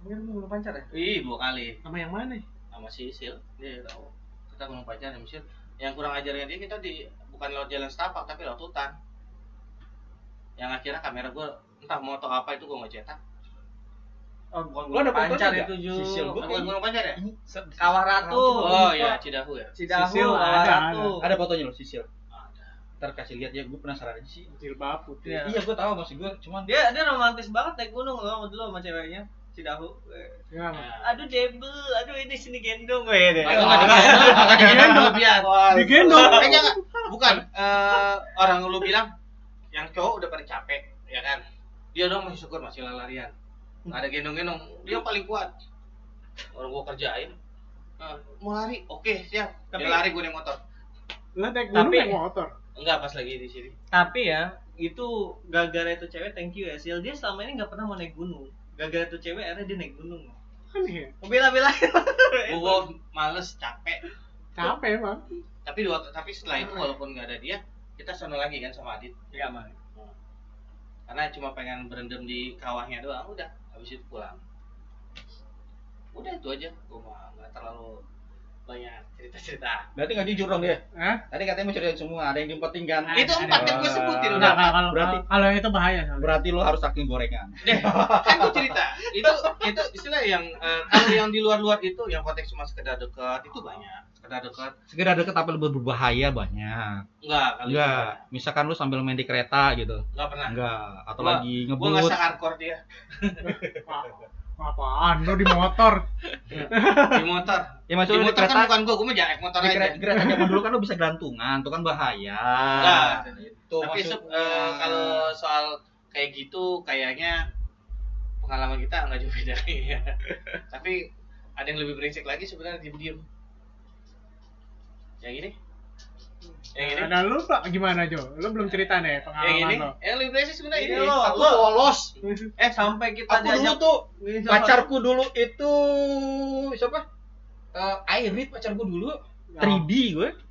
Mungkin lu belum pacar ya? Ih, dua kali Sama yang mana? sama si Sil dia tahu kita gunung pacar sama Sil yang kurang ajarnya dia kita di bukan lewat jalan setapak tapi lewat hutan yang akhirnya kamera gue entah moto apa itu gue nggak cetak Oh, bukan gunung pacar fotonya itu nggak? Ju. Sisil gua bukan gunung pacar ya Kawah Ratu. oh iya Cidahu ya Cidahu, Sisil Kawah ada, Ratu. Ada fotonya lo sisil. ada Ntar kasih lihat ya, gue penasaran aja sih. Jilbab putih. Iya. Iya, gue tahu maksud gue, cuman Dia dia romantis banget naik gunung loh dulu sama ceweknya. Cidahu. Ya, Nah, Aduh debel, aduh ini sini gendong gue deh. Itu nggak digendong, digendong. Eh, enggak, enggak. Bukan. Eh, orang lu bilang yang cowok udah pada capek, ya kan? Dia dong masih syukur masih lari-larian. Nggak ada gendong-gendong. Dia paling kuat. Orang gua kerjain. eh, mau lari, oke siap. Tapi- Dia lari gue naik motor. Lah naik gunung naik motor. Enggak pas lagi di sini. Tapi ya, itu gara-gara itu cewek thank you ya Sil. Dia selama ini nggak pernah mau naik gunung. Gara-gara itu cewek akhirnya dia naik gunung. Aneh. Bela-bela. Gua males, capek. Capek emang. Tapi dua, tapi setelah itu walaupun nggak ada dia, kita sono lagi kan sama Adit. Iya, Man. Karena cuma pengen berendam di kawahnya doang, udah. Habis itu pulang. Udah itu aja. Gua mah nggak terlalu banyak cerita-cerita. berarti nggak jujur dong dia. Hah? Tadi katanya mau ceritain semua, ada yang diumpetin kan. Ah, itu empat kan gue sebutin Enggak, udah. kalau kalau Berarti- kalau itu bahaya soalnya. Berarti lo harus saking gorengan. Deh, kan gue cerita. Itu itu istilah yang eh, kalau yang di luar-luar itu yang konteks cuma sekedar dekat itu banyak. Sekedar dekat. Segera deket tapi lebih berbahaya banyak. Enggak, kali Enggak. Misalkan lu sambil main di kereta gitu. Enggak pernah. Enggak. Atau Gua- lagi Gue nggak ngebut. se-hardcore dia Apaan lu di motor? di motor. Ya Di maksudnya di motor kan kereta. bukan gue, gue mah naik motor Di aja. kereta, kereta zaman dulu kan lu bisa gelantungan, itu kan bahaya. Enggak. Itu Tapi maksudnya. se- eh, kalau soal kayak gitu kayaknya pengalaman kita nggak jauh beda ya. Tapi ada yang lebih brengsek lagi sebenarnya diem-diem. Yang ini? Yang ini? Ada lu Pak gimana Jo? Lu belum cerita nih Yang pengalaman ini? lo. Yang lebih brengsek sebenarnya ini. Ini lo, Aku lo. polos. Eh sampai kita Aku dulu tuh pacarku dulu itu siapa? Eh Airit pacarku dulu. 3D gue.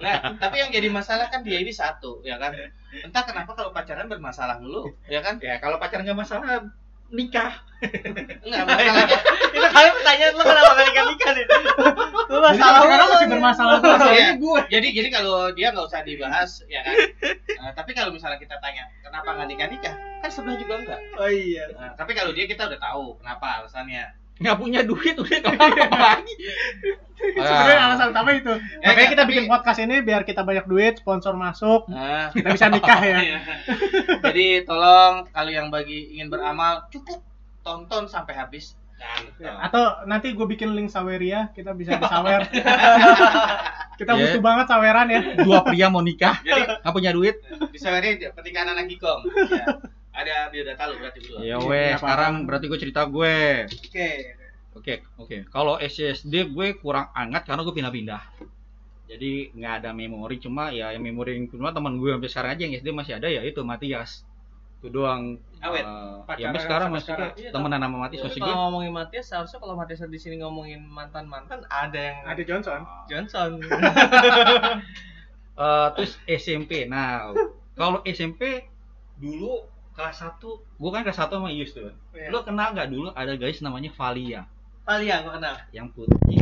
Nah, tapi yang jadi masalah kan dia ini satu, ya kan? Entah kenapa kalau pacaran bermasalah dulu, ya kan? Ya kalau pacaran nggak masalah nikah. Enggak masalahnya. itu kali pertanyaan lu kenapa gak nikah nikah nih? Lu masalah lu. masih bermasalah. Masalahnya gue. jadi jadi kalau dia nggak usah dibahas, ya kan? Nah, tapi kalau misalnya kita tanya kenapa nggak nikah nikah, kan sebelah juga enggak. Oh iya. Nah, tapi kalau dia kita udah tahu kenapa alasannya. Nggak punya duit udah apa lagi. Sebenarnya alasan utama itu. Ya, Makanya ya, kita tapi- bikin podcast ini biar kita banyak duit, sponsor masuk, Nah, kita bisa nikah ya. Iya. Jadi tolong kalau yang bagi ingin beramal cukup tonton sampai habis. Dan Atau nanti gue bikin link Saweria, kita bisa disawer. kita Ya. butuh banget saweran ya. Dua pria mau nikah, jadi nggak punya duit. bisa ini pernikahan anak gikong. Ya. Ada biodata lu berarti berdua. Ya Iya, weh, apa-apa. sekarang berarti gue cerita gue. Oke. Oke, oke. Kalau SSD gue kurang hangat karena gue pindah-pindah. Jadi nggak ada memori, cuma ya yang memori yang cuma teman gue sampai sekarang aja yang SD masih ada ya itu Matias. Itu doang. Awet. Eh, ya sampai sekarang masih Iya, temenan sama Matias gue. kalau ngomongin Matias, seharusnya kalau Matias di sini ngomongin mantan mantan ada yang Ada Johnson. Johnson. Eh, terus SMP. Nah, kalau SMP dulu kelas 1, gue kan kelas 1 sama Ius tuh. Iya. Lo kenal nggak dulu ada guys namanya Valia? Valia gua kenal. yang putih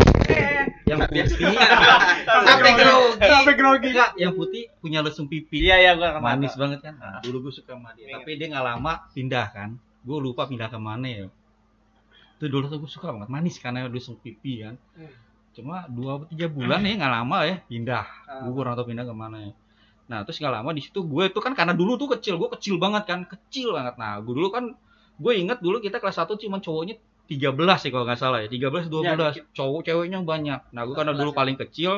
yang putih Sampai grogi. Sampai grogi. enggak yang putih punya lesung pipi Iya iya gua kenal. manis banget kan nah, dulu gue suka sama dia tapi dia nggak lama pindah kan gue lupa pindah ke mana ya itu dulu tuh gue suka banget manis karena lesung pipi kan Hmm. cuma dua tiga bulan ya nggak lama ya pindah Ah. gue kurang tahu pindah ke mana ya nah terus nggak lama di situ gue tuh kan karena dulu tuh kecil gue kecil banget kan kecil banget nah gue dulu kan gue inget dulu kita kelas 1 cuma cowoknya 13 ya kalau nggak salah ya 13 12 Ya, cowok ceweknya banyak nah gue karena dulu 14 ya. paling kecil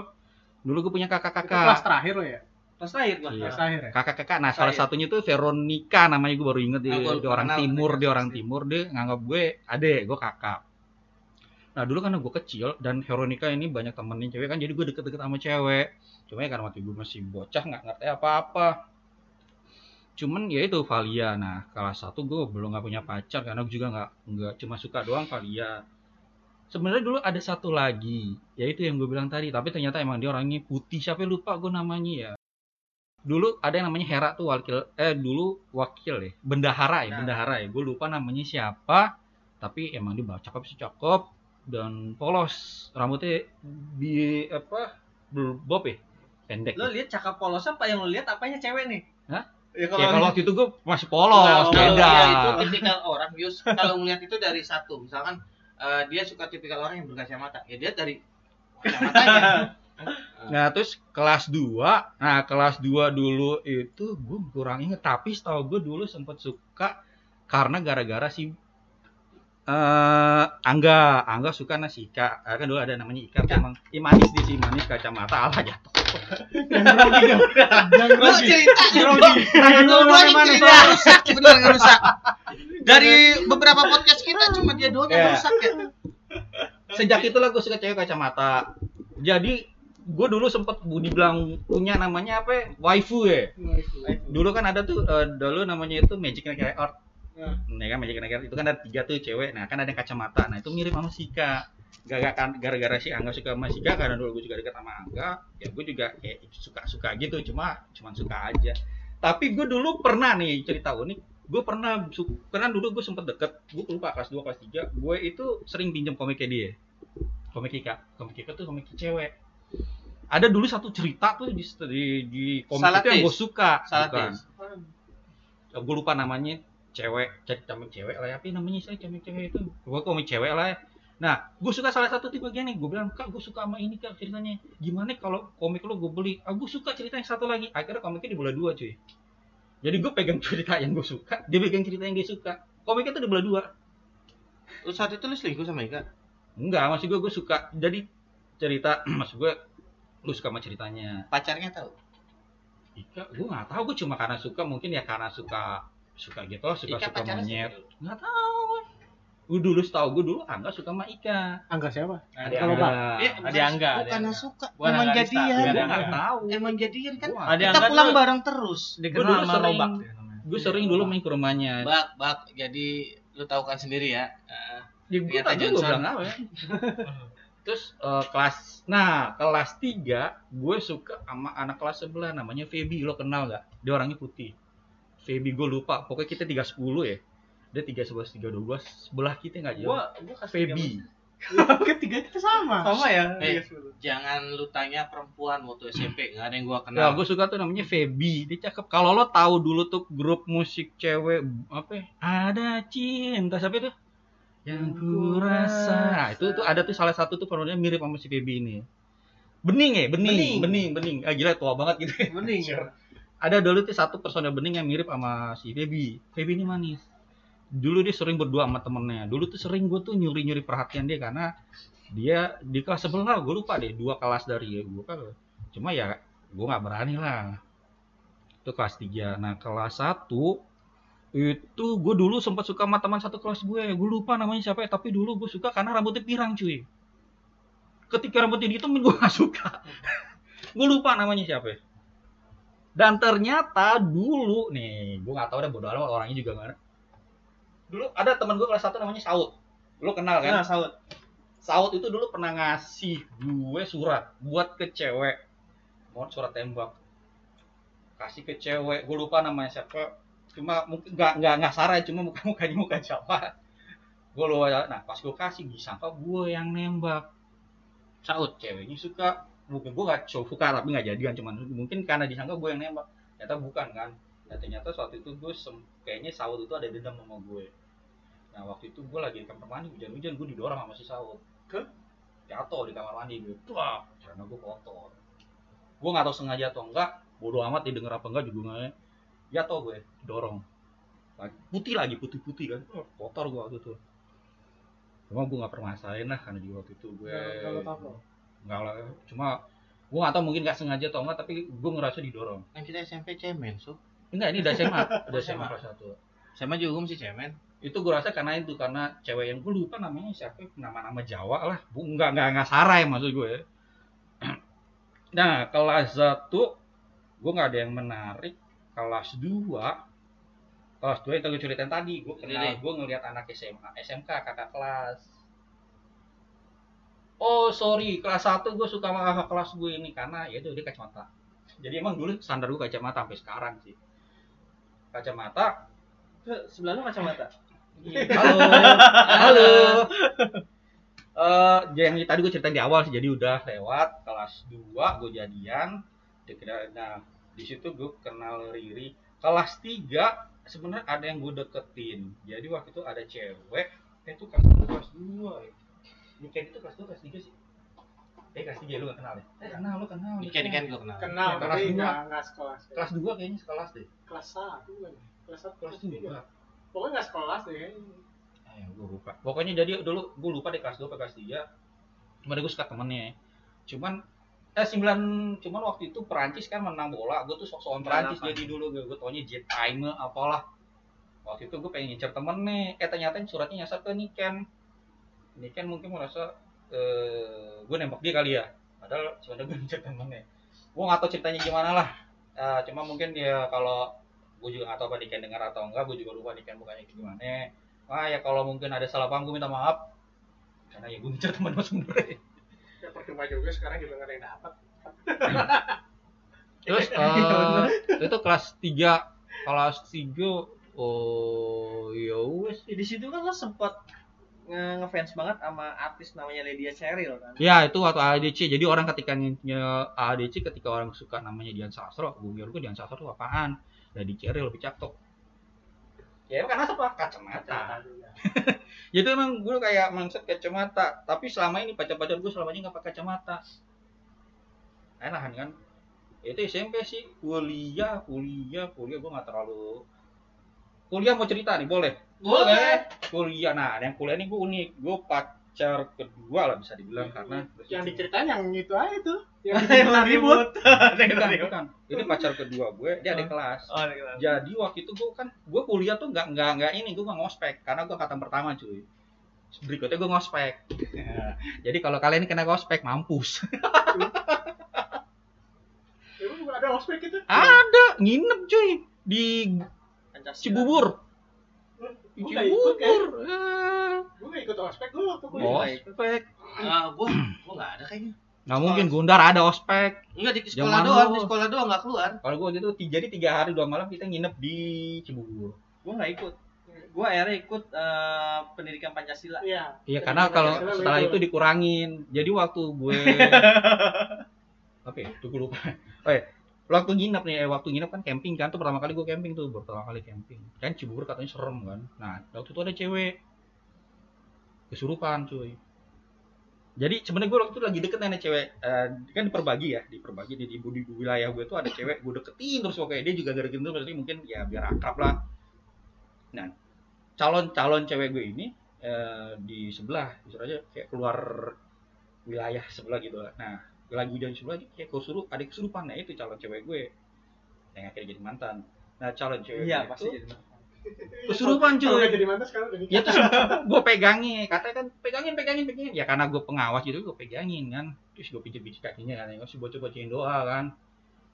dulu gue punya Itu kelas kakak-kakak terakhir lo ya? Kelas terakhir gua. Iya. Kelas terakhir ya? kakak-kakak nah salah satunya tuh Veronica namanya gue baru inget dia, Ah, gua dia orang timur dia orang timur dia nganggap gue adek gue kakak nah dulu karena gue kecil dan Veronica ini banyak temenin cewek kan jadi gue deket-deket sama cewek. Cuma ya karena waktu gue masih bocah nggak ngerti apa-apa. Cuman ya itu Valia. Nah kelas satu gue belum nggak punya pacar karena gue juga nggak nggak cuma suka doang Valia. Sebenarnya dulu ada satu lagi yaitu yang gue bilang tadi tapi ternyata emang dia orangnya putih siapa lupa gue namanya ya. Dulu ada yang namanya Hera tuh wakil eh dulu wakil ya bendahara ya Nah. bendahara ya. Gue lupa namanya siapa tapi emang dia cakep sih cakep dan polos. Rambutnya di apa bob ya? Pendek. Lo lihat cakap polos apa yang lo lihat apanya cewek nih? Hah? Ya ya kalau waktu itu gue masih Nah, polos kalau beda. itu tipikal orang Yus. Kalau ngeliat itu dari satu. Misalkan eh, dia suka tipikal orang yang berkacamata ya dia dari kacamatanya Nah, terus kelas 2, nah kelas 2 dulu itu gue kurang inget, tapi setahu gue dulu sempet suka karena gara-gara si eh Angga, Angga suka nasi Ika. Ah, kan dulu ada namanya Ika, Ika. emang Ih, manis di si manis kacamata ala jatuh. Jangan grogi dong. Jangan Lo grogi. cerita Grogi. Lagi dua ngomong ini mana? cerita rusak bener rusak dari beberapa podcast kita cuma dia doang yang Iya. rusak ya Sejak itulah gue suka cewek kacamata. Jadi gue dulu sempet dibilang punya namanya apa ya? waifu ya. Dulu kan ada tuh eh, dulu namanya itu Magic Neck Art. Ya. Nah kan Magic Neck Art itu kan ada tiga tuh cewek. Nah kan ada yang kacamata. Nah itu mirip sama Sika. Gara-gara kan gara-gara si Angga suka sama Sika karena dulu gue juga dekat sama Angga. Ya gue juga kayak suka-suka gitu. Cuma cuman suka aja. Tapi gue dulu pernah nih cerita unik. Gue pernah pernah dulu gue sempet deket. Gue lupa kelas 2 kelas 3. Gue itu sering pinjam komiknya dia. Komik Ika. Komik Ika tuh komik cewek. Ada dulu satu cerita tuh di di, di komik itu yang Salatis. gue suka. Bukan. Salatis. gue lupa namanya cewek cek komik cewek lah ya. Apa namanya saya komik cewek itu? Gue komik cewek lah ya. Nah gue suka salah satu tipe nih gue bilang kak gue suka sama ini kak ceritanya. Gimana kalau komik lo gue beli? Ah gue suka cerita yang satu lagi. Akhirnya komiknya dibelah dua cuy. Jadi gue pegang cerita yang gue suka dia pegang cerita yang dia suka. Komiknya tuh dibelah dua. Lu saat itu lu selingkuh sama Ika? Enggak maksud gue gue suka. Jadi cerita maksud gue lu suka sama ceritanya. Pacarnya tahu? Ika gue nggak tahu. Gue cuma karena suka mungkin ya karena suka suka gitu suka Ika suka monyet. Nggak tahu. Gue dulu setahu gue dulu Angga suka sama Ika. Angga siapa? ada Kalau Angga. Eh, Ada Angga, ada bukan Angga. suka. Bukan emang Angga jadian. gue Angga. nggak tahu. Emang jadian kan? Ada kita Angga pulang bareng terus. Dikenal dulu sama sering- Robak. dia namanya. gue sering dulu main ke rumahnya. Bak bak jadi lu tahu kan sendiri ya? Ya, gue Ternyata tadi gue Johnson. bilang apa ya. Terus eh, kelas nah kelas 3 gue suka sama anak kelas sebelah namanya Feby lo kenal nggak? Dia orangnya putih Feby gue lupa pokoknya kita 310 ya dia 311 312 sebelah kita nggak jauh Gua gua kasih Feby Ketiga kita sama. Sama ya? Eh. Iya, jangan lu tanya perempuan waktu SMP nggak ada yang gua Nah, kenal gue suka tuh namanya Feby. Dia cakep. Kalau lo tahu dulu tuh grup musik cewek apa? ya? Ada cinta siapa itu? Yang ku rasa. Nah, itu tuh ada tuh salah satu tuh personilnya mirip sama si Feby ini. Bening ya, bening, Bening. bening, bening. Ah gila tua banget gitu. Mending ya. Ada dulu tuh satu personil bening yang mirip sama si Feby. Feby ini manis. Dulu dia sering berdua sama temennya. Dulu tuh sering gue tuh nyuri-nyuri perhatian dia karena dia di kelas sebelah gue lupa deh dua kelas dari gue kan cuma ya gue nggak berani lah itu kelas 3 nah kelas 1 itu gue dulu sempat suka sama teman satu kelas gue gue lupa namanya siapa ya tapi dulu gue suka karena rambutnya pirang cuy ketika rambutnya dihitam gue gak suka gue lupa namanya siapa ya. Dan ternyata dulu nih gue nggak tahu deh bodo amat orangnya juga ada. dulu ada teman gue kelas 1 namanya Saud lo kenal kan Nah, saut. Saud itu dulu pernah ngasih gue surat buat ke cewek. Mau surat tembak. Kasih ke cewek, gue lupa namanya siapa. Cuma mungkin nggak nggak nggak Sarah, cuma muka mukanya muka siapa. Gue gue lu nah pas gue kasih disangka gue yang nembak saut ceweknya suka mungkin gue gak suka tapi nggak jadian cuman mungkin karena disangka gue yang nembak. Ternyata bukan kan? Nah ternyata saat itu gue sem- kayaknya saut itu ada dendam sama gue nah waktu itu gue lagi di kamar mandi hujan-hujan gue didorong sama si saut Ke? jatuh di kamar mandi gue wah karena gue kotor. Gue nggak tahu sengaja atau enggak bodoh amat didengar apa enggak juga nggak jatuh gue dorong lagi putih lagi putih putih kan? Wah, kotor gue waktu itu. Cuma gue nggak permasalahin lah karena di waktu itu gue. Nggak lah cuma gue nggak tahu mungkin nggak sengaja atau enggak tapi gue ngerasa didorong. Kan kita SMP cemen, so. enggak ini udah SMA udah SMA kelas satu. SMA juga gue masih cemen. itu gue rasa karena itu karena cewek yang gue lupa namanya siapa nama-nama Jawa lah. Bu nggak nggak nggak sarai maksud gue nah kelas satu gue nggak ada yang menarik. Kelas 2 kelas 2 yang tadi gue ceritain tadi gue kenal gue ngeliat anak SMA SMK kakak kelas oh sorry kelas 1 gue suka sama kakak kelas gue ini karena ya itu dia kacamata jadi emang dulu standar gue kacamata sampai sekarang sih kacamata sebelah lu kacamata. Halo, halo. Eh, yang tadi gue ceritain di awal sih, jadi udah lewat kelas 2 gue jadian. Nah, di situ gue kenal Riri. Kelas 3 sebenarnya ada yang gue deketin. Jadi waktu itu ada cewek, eh itu kelas 2, kelas 2 ya. Ini kayak itu kelas 2, kelas 3 sih. Eh kelas 3 lu gak kenal ya? Eh kenal lu kenal. Ini kan kan gue kenal. Kenal, Ya, kelas tapi dua. nggak nggak sekelas. Kelas 2 kayaknya sekelas deh. kelas satu kan. Kelas satu, Kelas kelas tiga. 2. Pokoknya nggak sekelas deh. Eh, gue lupa. Pokoknya jadi dulu gue lupa di kelas 2 apa kelas 3. Cuma gue suka temennya. Cuman eh 9 cuman waktu itu Perancis kan menang bola. Gue tuh sok-sokan Perancis Delapan. jadi dulu gue gue taunya jet time apalah. Waktu itu gue pengen ngincer temen nih. Eh ternyata suratnya nyasar ke Niken. Niken mungkin merasa eh gue nembak dia kali ya. Padahal sebenarnya gue ngincer temennya. Gue gak tau ceritanya gimana lah. Eh, cuma mungkin dia kalau gue juga gak tau apa Niken dengar atau enggak. Gue juga lupa Niken bukannya gimana. Wah ya kalau mungkin ada salah paham gue minta maaf. Karena ya gue ngincer temen gue sebenernya. Ya percuma juga sekarang juga nggak ada yang dapat. Terus eh, itu kelas 3 kelas 3 oh ya wes di situ kan lo sempet nge- ngefans banget sama artis namanya Lydia Cheryl kan. Ya itu waktu AADC. Jadi orang ketika AADC ketika orang suka namanya Dian Sastro, gue kira gue Dian Sastro itu apaan? Jadi Ceril lebih cakep. Ya karena apa? Kacamata. Jadi emang gue kayak mindset kacamata. Tapi selama ini pacar-pacar gue selama ini nggak pakai kacamata. Enakan kan? Itu SMP sih. Kuliah, kuliah, kuliah gue nggak terlalu. Kuliah mau cerita nih boleh? Boleh. Kuliah, nah yang kuliah ini gue unik. Gue pacar kedua lah bisa dibilang karena Yang diceritain yang itu aja tuh. Yang lagi ribut. bukan, bukan. Ini pacar kedua gue, dia ada kelas. Oh, ini kan. Jadi waktu itu gue kan gue kuliah tuh nggak nggak nggak ini gue nggak ngospek karena gue angkatan pertama cuy. Berikutnya gue ngospek. Jadi kalau kalian kena ngospek mampus. Ada ospek itu? Ada nginep cuy di Pancasila. Cibubur. Gue nggak ikut? Cibubur. Eh, Gue nggak ikut ospek gue waktu. Oh. Ikut. Ospek. Ah, gue gue nggak ada kayaknya. Nggak mungkin Gundar ada ospek. Enggak di sekolah doang, lu. di sekolah doang nggak keluar. Kalau gue gitu jadi tiga hari dua malam kita nginep di Cibubur. Gue nggak ikut. Gue akhirnya ikut eh, pendidikan Pancasila. Iya. Iya karena kalau setelah itu dikurangin. Jadi waktu gue apa ya? Tuh gue lupa. Oh ya, waktu nginep nih, eh, waktu nginep kan camping kan tuh pertama kali gue camping tuh, pertama kali camping. Kan Cibubur katanya serem kan. Nah, waktu itu ada cewek kesurupan cuy. Jadi sebenarnya gue waktu itu lagi deket nih cewek, eh, kan diperbagi ya, diperbagi di, di, di wilayah gue tuh ada cewek, gue deketin terus pokoknya dia juga deketin terus, berarti mungkin ya biar akrab lah. Nah, calon calon cewek gue ini eh, di sebelah, bisa aja kayak keluar wilayah sebelah gitu lah. Nah, lagi hujan sebelah dia kayak kesurup, ada kesurupan, nah itu calon cewek gue yang akhirnya jadi mantan. Nah, calon cewek Iya, gue pasti itu jadi. kesurupan Kalau cuy. jadi mantan sekarang udah nikah. Ya terus gue pegangin, katanya kan pegangin, pegangin, pegangin. Ya karena gue pengawas gitu, gue pegangin kan. Terus gue pijit pijit kakinya kan, terus gue coba bacain doa kan.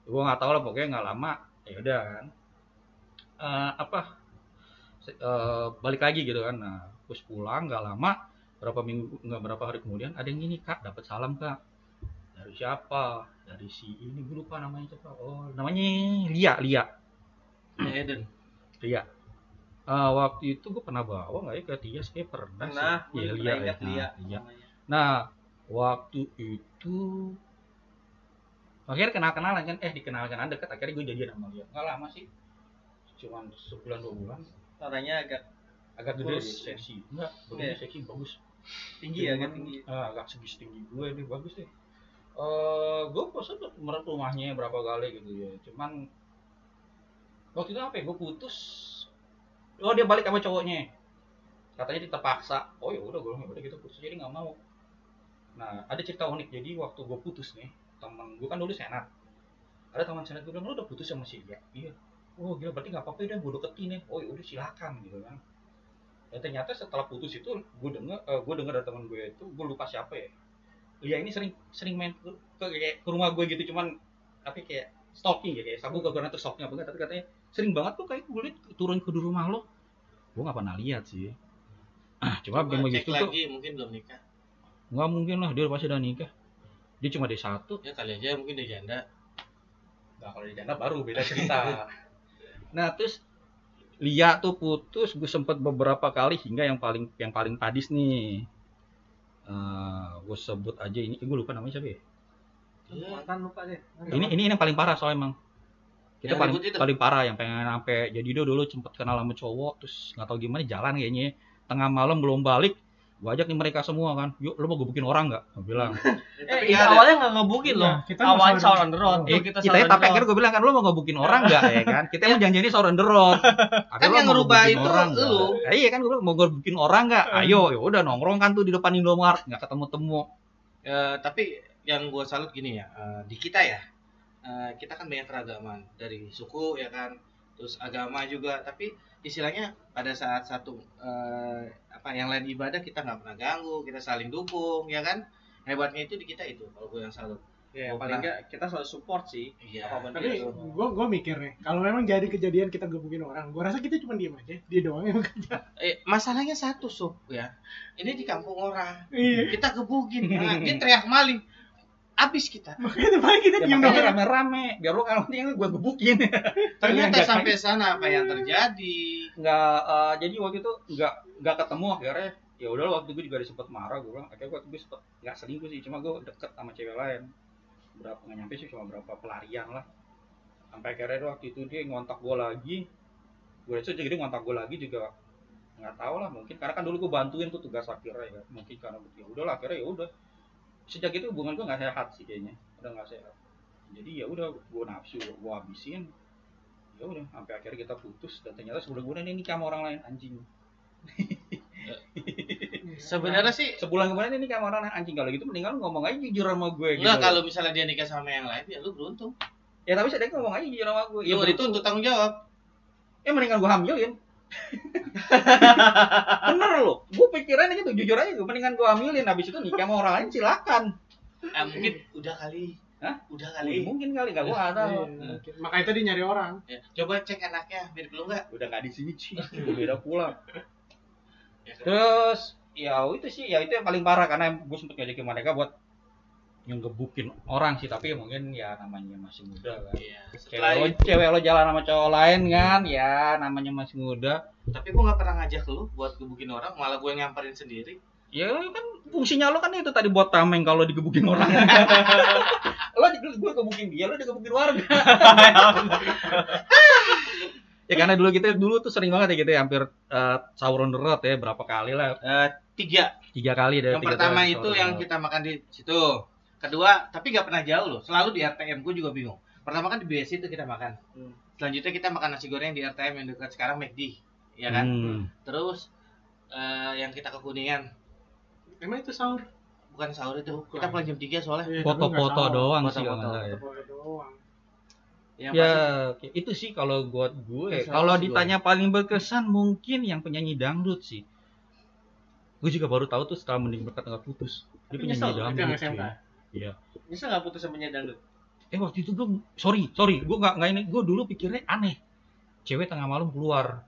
Gue nggak tahu lah, pokoknya nggak lama. Ya udah kan. Eh, apa? Eh, balik lagi gitu kan. Nah, terus pulang nggak lama, berapa minggu, nggak berapa hari kemudian ada yang gini kak, dapat salam kak. Dari siapa? Dari si ini gue lupa namanya siapa. Oh, namanya Lia, Lia. Ya Eden. Ria. Ah, waktu itu gue pernah bawa nggak ya ke Tias kayak pernah, Pernah, sih. Iya, Lia, ingat ya. Lia. Nah, iya. namanya. Nah, waktu itu akhirnya kenal kenalan kan eh dikenalkan deket akhirnya gue jadian sama dia nggak lama sih cuman sebulan dua bulan Orangnya agak agak gede dia, ya? seksi enggak badannya Iya. seksi bagus tinggi ya, agak tinggi. ah, agak segi tinggi gue deh bagus deh gue bosan meret rumahnya berapa kali gitu ya. Cuman waktu itu apa ya? Gue putus. Oh dia balik sama cowoknya. Katanya terpaksa. Oh ya udah gue "Ya udah kita putus jadi nggak mau. Nah ada cerita unik. Jadi waktu gue putus nih teman gue kan dulu senat. Ada teman senat gue bilang lu udah putus sama si dia iya. Oh gila berarti nggak apa-apa dan gue deketin ya. Oh ya udah silakan gitu kan. Dan ternyata setelah putus itu gue denger eh, gue denger dari teman gue itu gue lupa siapa ya Lia ini sering sering main ke, ke, kayak ke rumah gue gitu cuman tapi kayak stalking ya kayak sabu gak pernah tuh stalking apa enggak tapi katanya sering banget tuh kayak gue liat turun ke rumah lo. Gue gak pernah lihat sih. Ah Coba yang cek begitu tuh. lagi mungkin belum nikah. Nggak mungkin lah dia pasti udah nikah. Dia cuma D1 ya kali aja mungkin dia janda. Nah kalau di janda baru beda cerita. nah terus Lia tuh putus, gue sempet beberapa kali hingga yang paling yang paling padis nih. Eh gue sebut aja ini, gue lupa namanya siapa ya? Iya. Mantan lupa deh. Ini ini yang paling parah soalnya emang. Kita Yang paling paling parah yang pengen sampai jadi dia dulu sempet kenal sama cowok terus nggak tahu gimana jalan kayaknya tengah malam belum balik gue ajak nih mereka semua kan. Yuk lu mau gebukin orang nggak? Gue bilang. Eh, iya, awalnya nggak ngebukin Iya, loh. kita Awalnya sound on the road. Eh, Tuh, kita, kita ya sound tapi akhirnya gue bilang kan lu mau ngebukin orang nggak? Ya kan? Kita emang janjinya sahur on the road Kan yang ngerubah itu nggak? lu. Ya, iya kan? Gue bilang mau ngebukin orang nggak? Ayo ya udah nongkrong kan tuh di depan Indomaret. Nggak ketemu temu Eh, tapi yang gua salut gini ya eh, di kita ya eh, kita kan banyak keragaman. Dari suku ya kan terus agama juga. Tapi istilahnya pada saat satu eh, apa yang lain ibadah kita nggak pernah ganggu kita saling dukung ya kan hebatnya itu di kita itu kalau gue yang salut Ya, Oh, paling pernah. nggak kita selalu support sih. iya Tapi gue gue mikir nih, kalau memang jadi kejadian kita gebukin orang, gue rasa kita cuma diem aja, dia doang yang kerja. eh, masalahnya satu sob ya ini di kampung orang Iya. kita gebukin nah, dia teriak maling habis kita. Makanya paling kita ya diem makanya doang. rame-rame. Biar lu kalau nanti gue gebukin. Ternyata sampai sana apa yang terjadi. Nggak eh, jadi waktu itu nggak nggak ketemu akhirnya. Ya udah waktu gue juga sempet marah gue bilang. Akhirnya waktu gue sempet nggak selingkuh sih cuma gue deket sama cewek lain. Berapa nggak nyampe sih cuma berapa pelarian lah. Sampai akhirnya waktu itu dia ngontak gue lagi. Gue itu jadi ngontak gue lagi juga. Nggak tahu lah mungkin. Karena kan dulu gue bantuin tuh tugas akhirnya ya. Mungkin karena ya udahlah akhirnya ya udah sejak itu hubungan gue nggak sehat sih kayaknya. Udah nggak sehat. Jadi ya udah gue nafsu gue habisin. Ya udah sampai akhirnya kita putus dan ternyata sebulan kemudian ini nikah sama orang lain anjing. Sebenarnya sih sebulan kemudian ini nikah sama orang lain anjing. Kalau gitu mendingan lu ngomong aja jujur sama gue gitu Enggak, kalau misalnya dia nikah sama yang lain ya lu beruntung. ya tapi saya ngomong aja jujur sama gue Ya ya itu untuk tanggung jawab. ya mendingan gue hamilin bener loh gue pikirannya gitu jujur aja gue mendingan gue hamilin habis itu nikah sama orang lain silakan Eh, mungkin udah kali. Hah? Udah kali. mungkin kali gak gue ada mungkin. Makanya tadi nyari orang. Ya, coba cek anaknya mirip lu enggak? udah gak di sini sih beda pulang Ya, terus ya itu sih ya itu yang paling parah karena gue sempet ngajakin mereka buat yang gebukin orang sih tapi mungkin ya namanya masih muda kan Iya. cewek lo, itu, cewek lo jalan sama cowok lain kan ya namanya masih muda tapi gua nggak pernah ngajak lu buat gebukin orang, malah gue nyamperin sendiri. ya kan fungsinya lo kan itu tadi buat tameng kalau digebukin orang lo gue gebukin dia lo digebukin warga ya karena dulu kita dulu tuh sering banget ya gitu ya hampir eh, sahur on the road ya berapa kali lah Eh, tiga. tiga kali dari yang tiga pertama itu yang road. kita makan di situ. Kedua, tapi nggak pernah jauh loh. Selalu di RTM, gue juga bingung. Pertama kan di BSC itu kita makan. Hmm. Selanjutnya kita makan nasi goreng di RTM yang dekat sekarang McD, ya kan? Hmm. Terus eh, yang kita ke Kuningan, Emang itu sahur? bukan sahur itu. Bukan. Kita pulang jam 3 soalnya. Iya, foto-foto sahur. doang sih Foto-foto. kalau nggak salah ya. Foto doang. Ya pasti- itu sih kalau buat gue kalau sih ditanya paling berkesan mungkin yang penyanyi dangdut sih gue juga baru tahu tuh setelah mending berkat nggak putus dia penyanyi nyesel, itu yang dangdut SMK. Iya. Bisa nggak putus sama dangdut? eh waktu itu gue sorry sorry. Gue nggak nggak ini. Gue dulu pikirnya aneh. Cewek tengah malam keluar.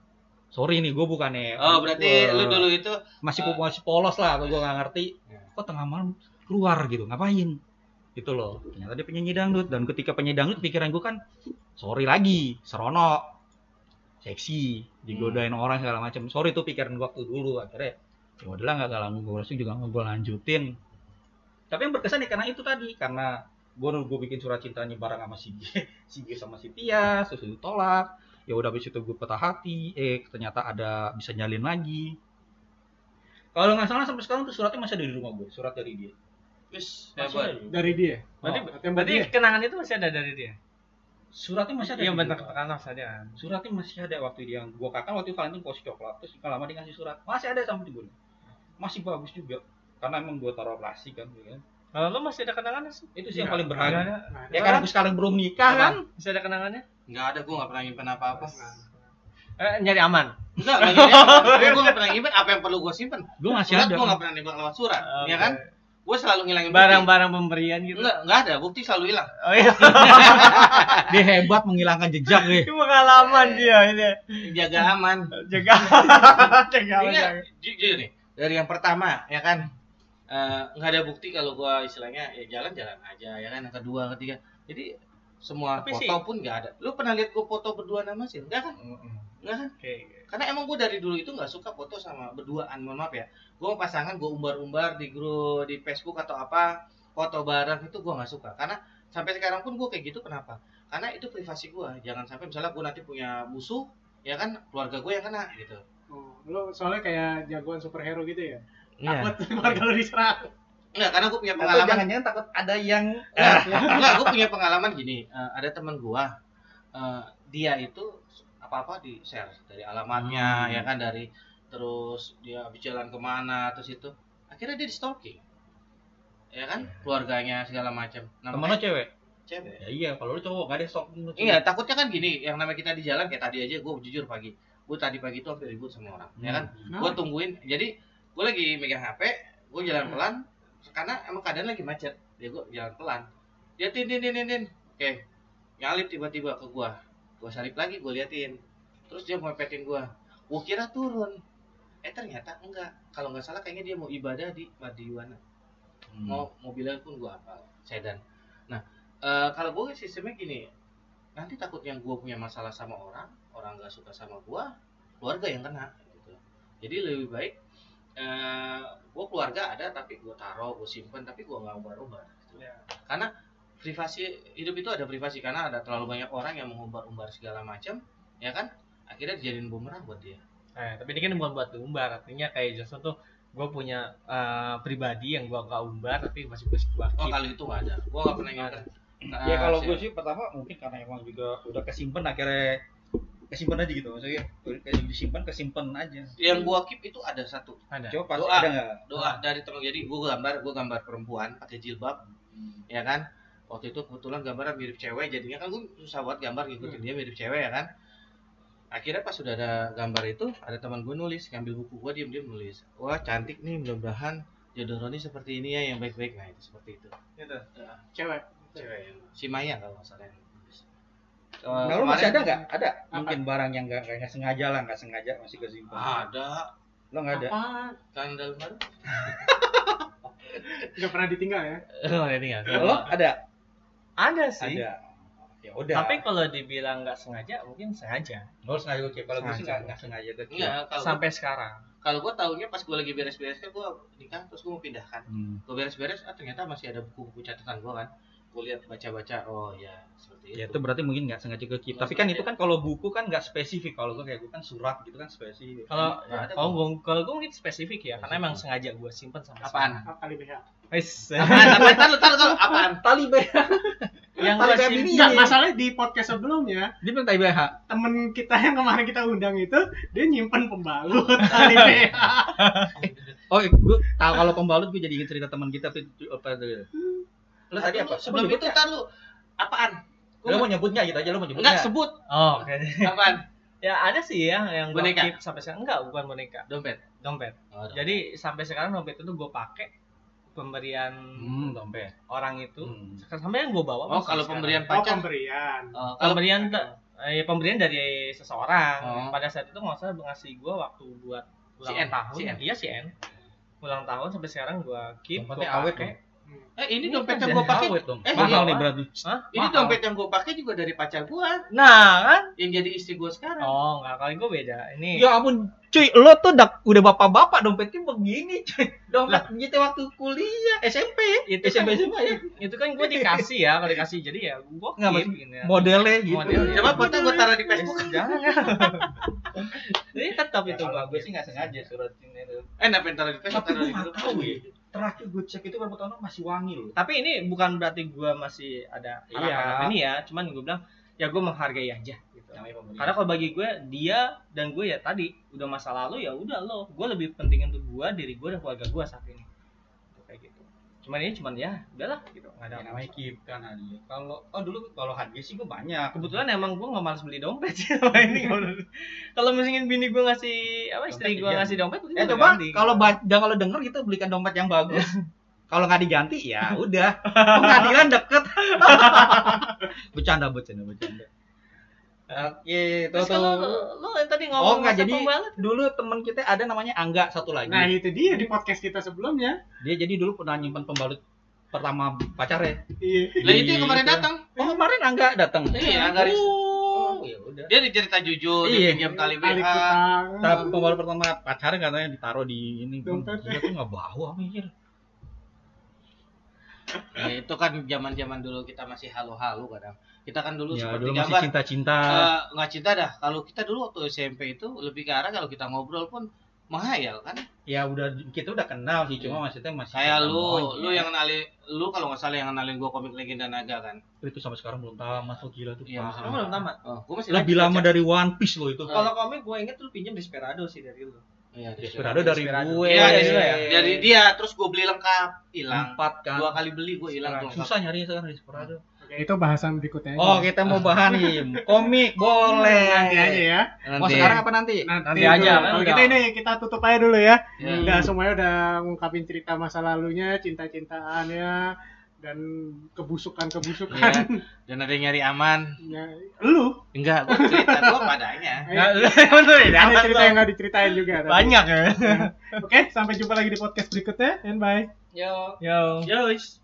Sorry nih gue bukannya Oh, berarti Wah, lu dulu itu masih eh, masih polos lah atau gue nggak ngerti. Ya. kok tengah malam keluar gitu? Ngapain? Gitu loh. Ternyata dia penyanyi dangdut. Dan ketika penyanyi dangdut pikiran gue kan sorry lagi serono seksi digodain orang segala macam. Sorry tuh pikiran gua waktu dulu. Akhirnya ya udahlah nggak gak gue juga gue lanjutin tapi yang berkesan ya karena itu tadi karena gue gue bikin surat cintanya bareng sama si G, si G sama si Tia terus ditolak ya udah habis itu gue patah hati eh ternyata ada bisa nyalin lagi kalau nggak salah sampai sekarang tuh suratnya masih ada di rumah gue surat dari dia Wis, Masih hebat. ada. Dari dia. Berarti, Oh, yang berarti dia. kenangan itu masih ada dari dia. suratnya masih ada Iya bentar gua. tekanan saja suratnya masih ada waktu dia gua kakak waktu Valentine posisi coklat terus nggak lama dia ngasih surat masih ada sampai di gue masih bagus juga karena emang gua taruh plastik kan ya kan. Kalau lu masih ada kenangannya sih? itu sih yang Nggak, paling Nggak berharga ada. ya kan aku sekarang belum nikah kan Masih ada kenangannya? Enggak ada, gua enggak pernah nyimpen apa-apa. Eh, nyari aman. Enggak, enggak nyari apa-apa. Gua enggak pernah nyimpen apa yang perlu gua simpen. gua masih ada gua enggak pernah nembak lewat surat, ya kan? Gua selalu ngilangin. Barang-barang pemberian gitu. Enggak, enggak ada, bukti selalu hilang. Oh iya. dia hebat menghilangkan jejak Itu pengalaman dia ini. Jaga aman. Jaga. Jaga aman. Jujur nih, dari yang pertama, ya kan? Eh, nggak ada bukti kalau gua istilahnya ya jalan-jalan aja, ya kan? Yang kedua, ketiga. Jadi semua Tapi foto sih- pun nggak ada. Lu pernah lihat gua foto berdua nama sih? Enggak kan? Enggak kan? Oke. Karena emang gue dari dulu itu nggak suka foto sama berduaan, mohon maaf ya. Gue pasangan gue umbar-umbar di grup di Facebook atau apa foto bareng itu gue nggak suka. Karena sampai sekarang pun gue kayak gitu kenapa? Karena itu privasi gue. Jangan sampai misalnya gue nanti punya musuh, ya kan keluarga gue yang kena gitu. Oh, lu soalnya kayak jagoan superhero gitu ya. Iya. Takut keluarga lu diserang. Enggak, karena gue punya atau pengalaman. jangan-jangan takut ada yang Enggak, gue punya pengalaman gini. eh, ada teman gue, eh, dia itu apa-apa di share dari alamatnya, Hmm. ya kan dari terus dia habis jalan ke mana, terus itu akhirnya dia di stalking, ya kan keluarganya segala macam. Nah, temen lo cewek cewek. ya iya kalau lu cowok gak ada stok Iya, takutnya kan gini, yang namanya kita di jalan kayak tadi aja gue jujur pagi. Gue tadi pagi itu hampir ribut sama orang, ya kan? Hmm. Gue tungguin. Jadi gue lagi megang HP, gue jalan Hmm. pelan karena emang keadaan lagi macet. Dia gue jalan pelan. Dia tin tin tin tin, tin. Oke. Nyalip tiba-tiba ke gue. Gue salip lagi, gue liatin. Terus dia mau petin gue. Gue kira turun. Eh ternyata enggak. Kalau nggak salah kayaknya dia mau ibadah di Madiwana Hmm. mau mobilnya pun gua hafal sedan nah eh, kalau gue sistemnya gini nanti takutnya gue punya masalah sama orang orang nggak suka sama gua keluarga yang kena gitu jadi lebih baik eh gue keluarga ada tapi gue taruh gue simpen tapi gue nggak umbar-umbar gitu. Ya. karena privasi hidup itu ada privasi karena ada terlalu banyak orang yang mengumbar-umbar segala macam ya kan? Akhirnya dijadiin bumerang buat dia. Eh, tapi ini kan bukan buat diumbar, artinya kayak Johnson tuh gue punya eh, pribadi yang gua gak umbar tapi masih gue gua oh kalau itu nggak ada. Gue nggak pernah nyimpen ya kalau gue sih pertama mungkin karena emang juga udah kesimpan akhirnya kesimpan aja gitu maksudnya kayak disimpan kesimpan aja. Yang gua keep itu ada satu. Ada. coba pasti Doa. ada nggak? Doa dari teman jadi gue gambar gue gambar perempuan pakai jilbab ya kan? Waktu itu kebetulan gambarnya mirip cewek jadinya kan gue susah buat gambar ngikutin dia mirip cewek ya kan? Akhirnya pas sudah ada gambar itu ada teman gue nulis ngambil buku gue diem diem nulis. Wah cantik nih mudah-mudahan jodoh Roni seperti ini ya yang baik-baik. Nah itu seperti itu. Gitu. Ya, Cewek. cewek. Yang si Maya kalau nggak salah Eh, nah lu masih ada nggak? Ada. Mungkin barang yang nggak nggak sengaja lah nggak sengaja masih kesimpan ada. Lo nggak ada? Kan dalam baru. Nggak pernah ditinggal ya? Oh, ini nggak? lo ada? Ada sih. ada. Ya udah. Tapi kalau dibilang nggak sengaja, mungkin sengaja. lo sengaja oke kalau gue sih nggak nggak sengaja tuh. Enggak kalau Sampai sekarang. kalau gue tahunya pas gue lagi beres-beres kan gue nikah terus gue mau pindahkan Hmm. gue beres-beres ah ternyata masih ada buku-buku catatan gue kan gue lihat baca-baca oh ya seperti Ya itu itu berarti mungkin nggak sengaja ke keep. Nggak Tapi kan itu kan kalau buku kan nggak spesifik. Kalau gue kayak gue kan surat gitu kan spesifik. Kalau Nggak ada kalau gua. gue kalau gue mungkin spesifik ya, karena emang sengaja gue simpen sampai Apaan? Kali BH. Wis. apaan apaan taruh taruh taruh apaan Tali BH. yang Tali BH simpen. ini. Enggak, masalahnya di podcast sebelumnya Dia bilang tali BH. temen kita yang kemarin kita undang itu dia nyimpen pembalut kali BH. Oh, gue tahu kalau pembalut gue jadi ingat cerita teman kita tuh apa Lo tadi apa? sebelum itu taruh apaan Lo mau nyebutnya gitu aja lo mau nyebutnya. enggak sebut Oh, oke. apaan ya ada sih ya yang gue Boneka? keep sampai sekarang. Enggak, bukan boneka. dompet Dompet. oh, dompet. Jadi sampai sekarang dompet itu gue pakai pemberian Hmm, dompet. orang itu Hmm. sampai yang gue bawa oh kalau sekarang. pemberian Oh, pacar pemberian. oh, kalau pemberian eh, pemberian dari seseorang Oh. pada saat itu nggak usah ngasih gue waktu buat ulang Si N, tahun si N. iya si N ulang tahun sampai sekarang gue keep gue awet pakai dong. Eh ini Ini dompet kan yang gue pakai. Eh, Mahal iya, nih berarti. Hah? Ini Mahal. dompet yang gue pakai juga dari pacar gue Nah kan? yang jadi istri gue sekarang. Oh nggak kali gue beda. Ini Ya ampun, cuy, lo tuh udah, udah bapak-bapak dompetnya begini, cuy. Dompet gitu waktu kuliah, SMP, itu SMP kan, SMA ya. itu kan gue dikasih ya kalau dikasih jadi ya gue Nggak, ya. Modelnya gitu. Modelnya. Coba foto gue taruh di Facebook. Jangan. Ini tetap itu bagus sih nggak sengaja surat ini. Eh, ngapain taruh di Facebook? Tapi Taruh gue di grup. Terakhir gue cek itu berapa tahun masih wangi loh. Tapi ini bukan berarti gue masih ada Iya. ini ya, cuman gue bilang ya gue menghargai aja gitu. Karena kalau bagi gue dia dan gue ya tadi udah masa lalu ya udah lo, gue lebih penting untuk gue diri gue dan keluarga gue saat ini. Cuman ini cuman ya udahlah gitu nggak ada Ya, namanya keep kan hadiah. Kalau oh dulu kalau hadiah sih gue banyak. kebetulan emang gue nggak malas beli dompet sih sama ini kalau misalnya bini gue ngasih apa istri gue ngasih dompet Eh gue coba kalau kalau denger gitu belikan dompet yang bagus. kalau nggak diganti ya udah. Pengadilan deket. bercanda bercanda bercanda. Oke, tuh Terus kalau tuh. lo, yang tadi Oh ngomong enggak masa jadi pembalap, dulu teman kita ada namanya Angga satu lagi. Nah itu dia di podcast kita sebelumnya. Dia jadi dulu pernah nyimpan pembalut pertama pacarnya. Iya. Lah itu yang kemarin Gitu. datang. Oh kemarin Angga datang. Iya, Angga Riz- Oh, ya udah. Dia dicerita jujur, Iya. dia pinjam tali kutang. Tapi pembalut pertama pacarnya katanya ditaruh di ini. Dia tuh nggak bawa mikir. Ya, itu kan zaman-zaman dulu kita masih halu-halu kadang. Kita kan dulu Ya seperti dulu masih gambar. cinta-cinta. Eh, nggak cinta dah. Kalau kita dulu waktu SMP itu lebih ke arah kalau kita ngobrol pun menghayal kan. ya udah kita udah kenal sih cuma maksudnya masih Kayak lu, lu yang kenalin, lu kalau nggak salah yang kenalin gua komik Legenda Naga kan. itu sampai sekarang belum tamat lo gila tuh Iya, parah. kamu belum tamat. Oh, gua masih lebih lama baca. dari One Piece lo itu Kalau komik gue inget lu pinjam Desperado sih dari lu. Iya, Desperado dari Desperado. gue Iya, dari ya? dari dia terus gua beli lengkap, hilang. empat kan Dua kali beli gua hilang susah nyarinya sekarang Desperado Oke, itu bahasan berikutnya. aja. oh kita mau bahanin komik boleh nanti aja ya. mau sekarang apa nanti Nanti, Nanti aja, kan Kalau kita ini kita tutup aja dulu ya. Ya. Udah semuanya udah ngungkapin cerita masa lalunya, cinta-cintaannya dan kebusukan-kebusukan. Iya. Dan ada yang nyari aman. Ya, lu Enggak, gua cerita gua padanya. Betul ya. ada cerita yang nggak diceritain juga. tapi. Banyak ya. Oke, sampai jumpa lagi di podcast berikutnya and bye. Yo. Yo. Yo.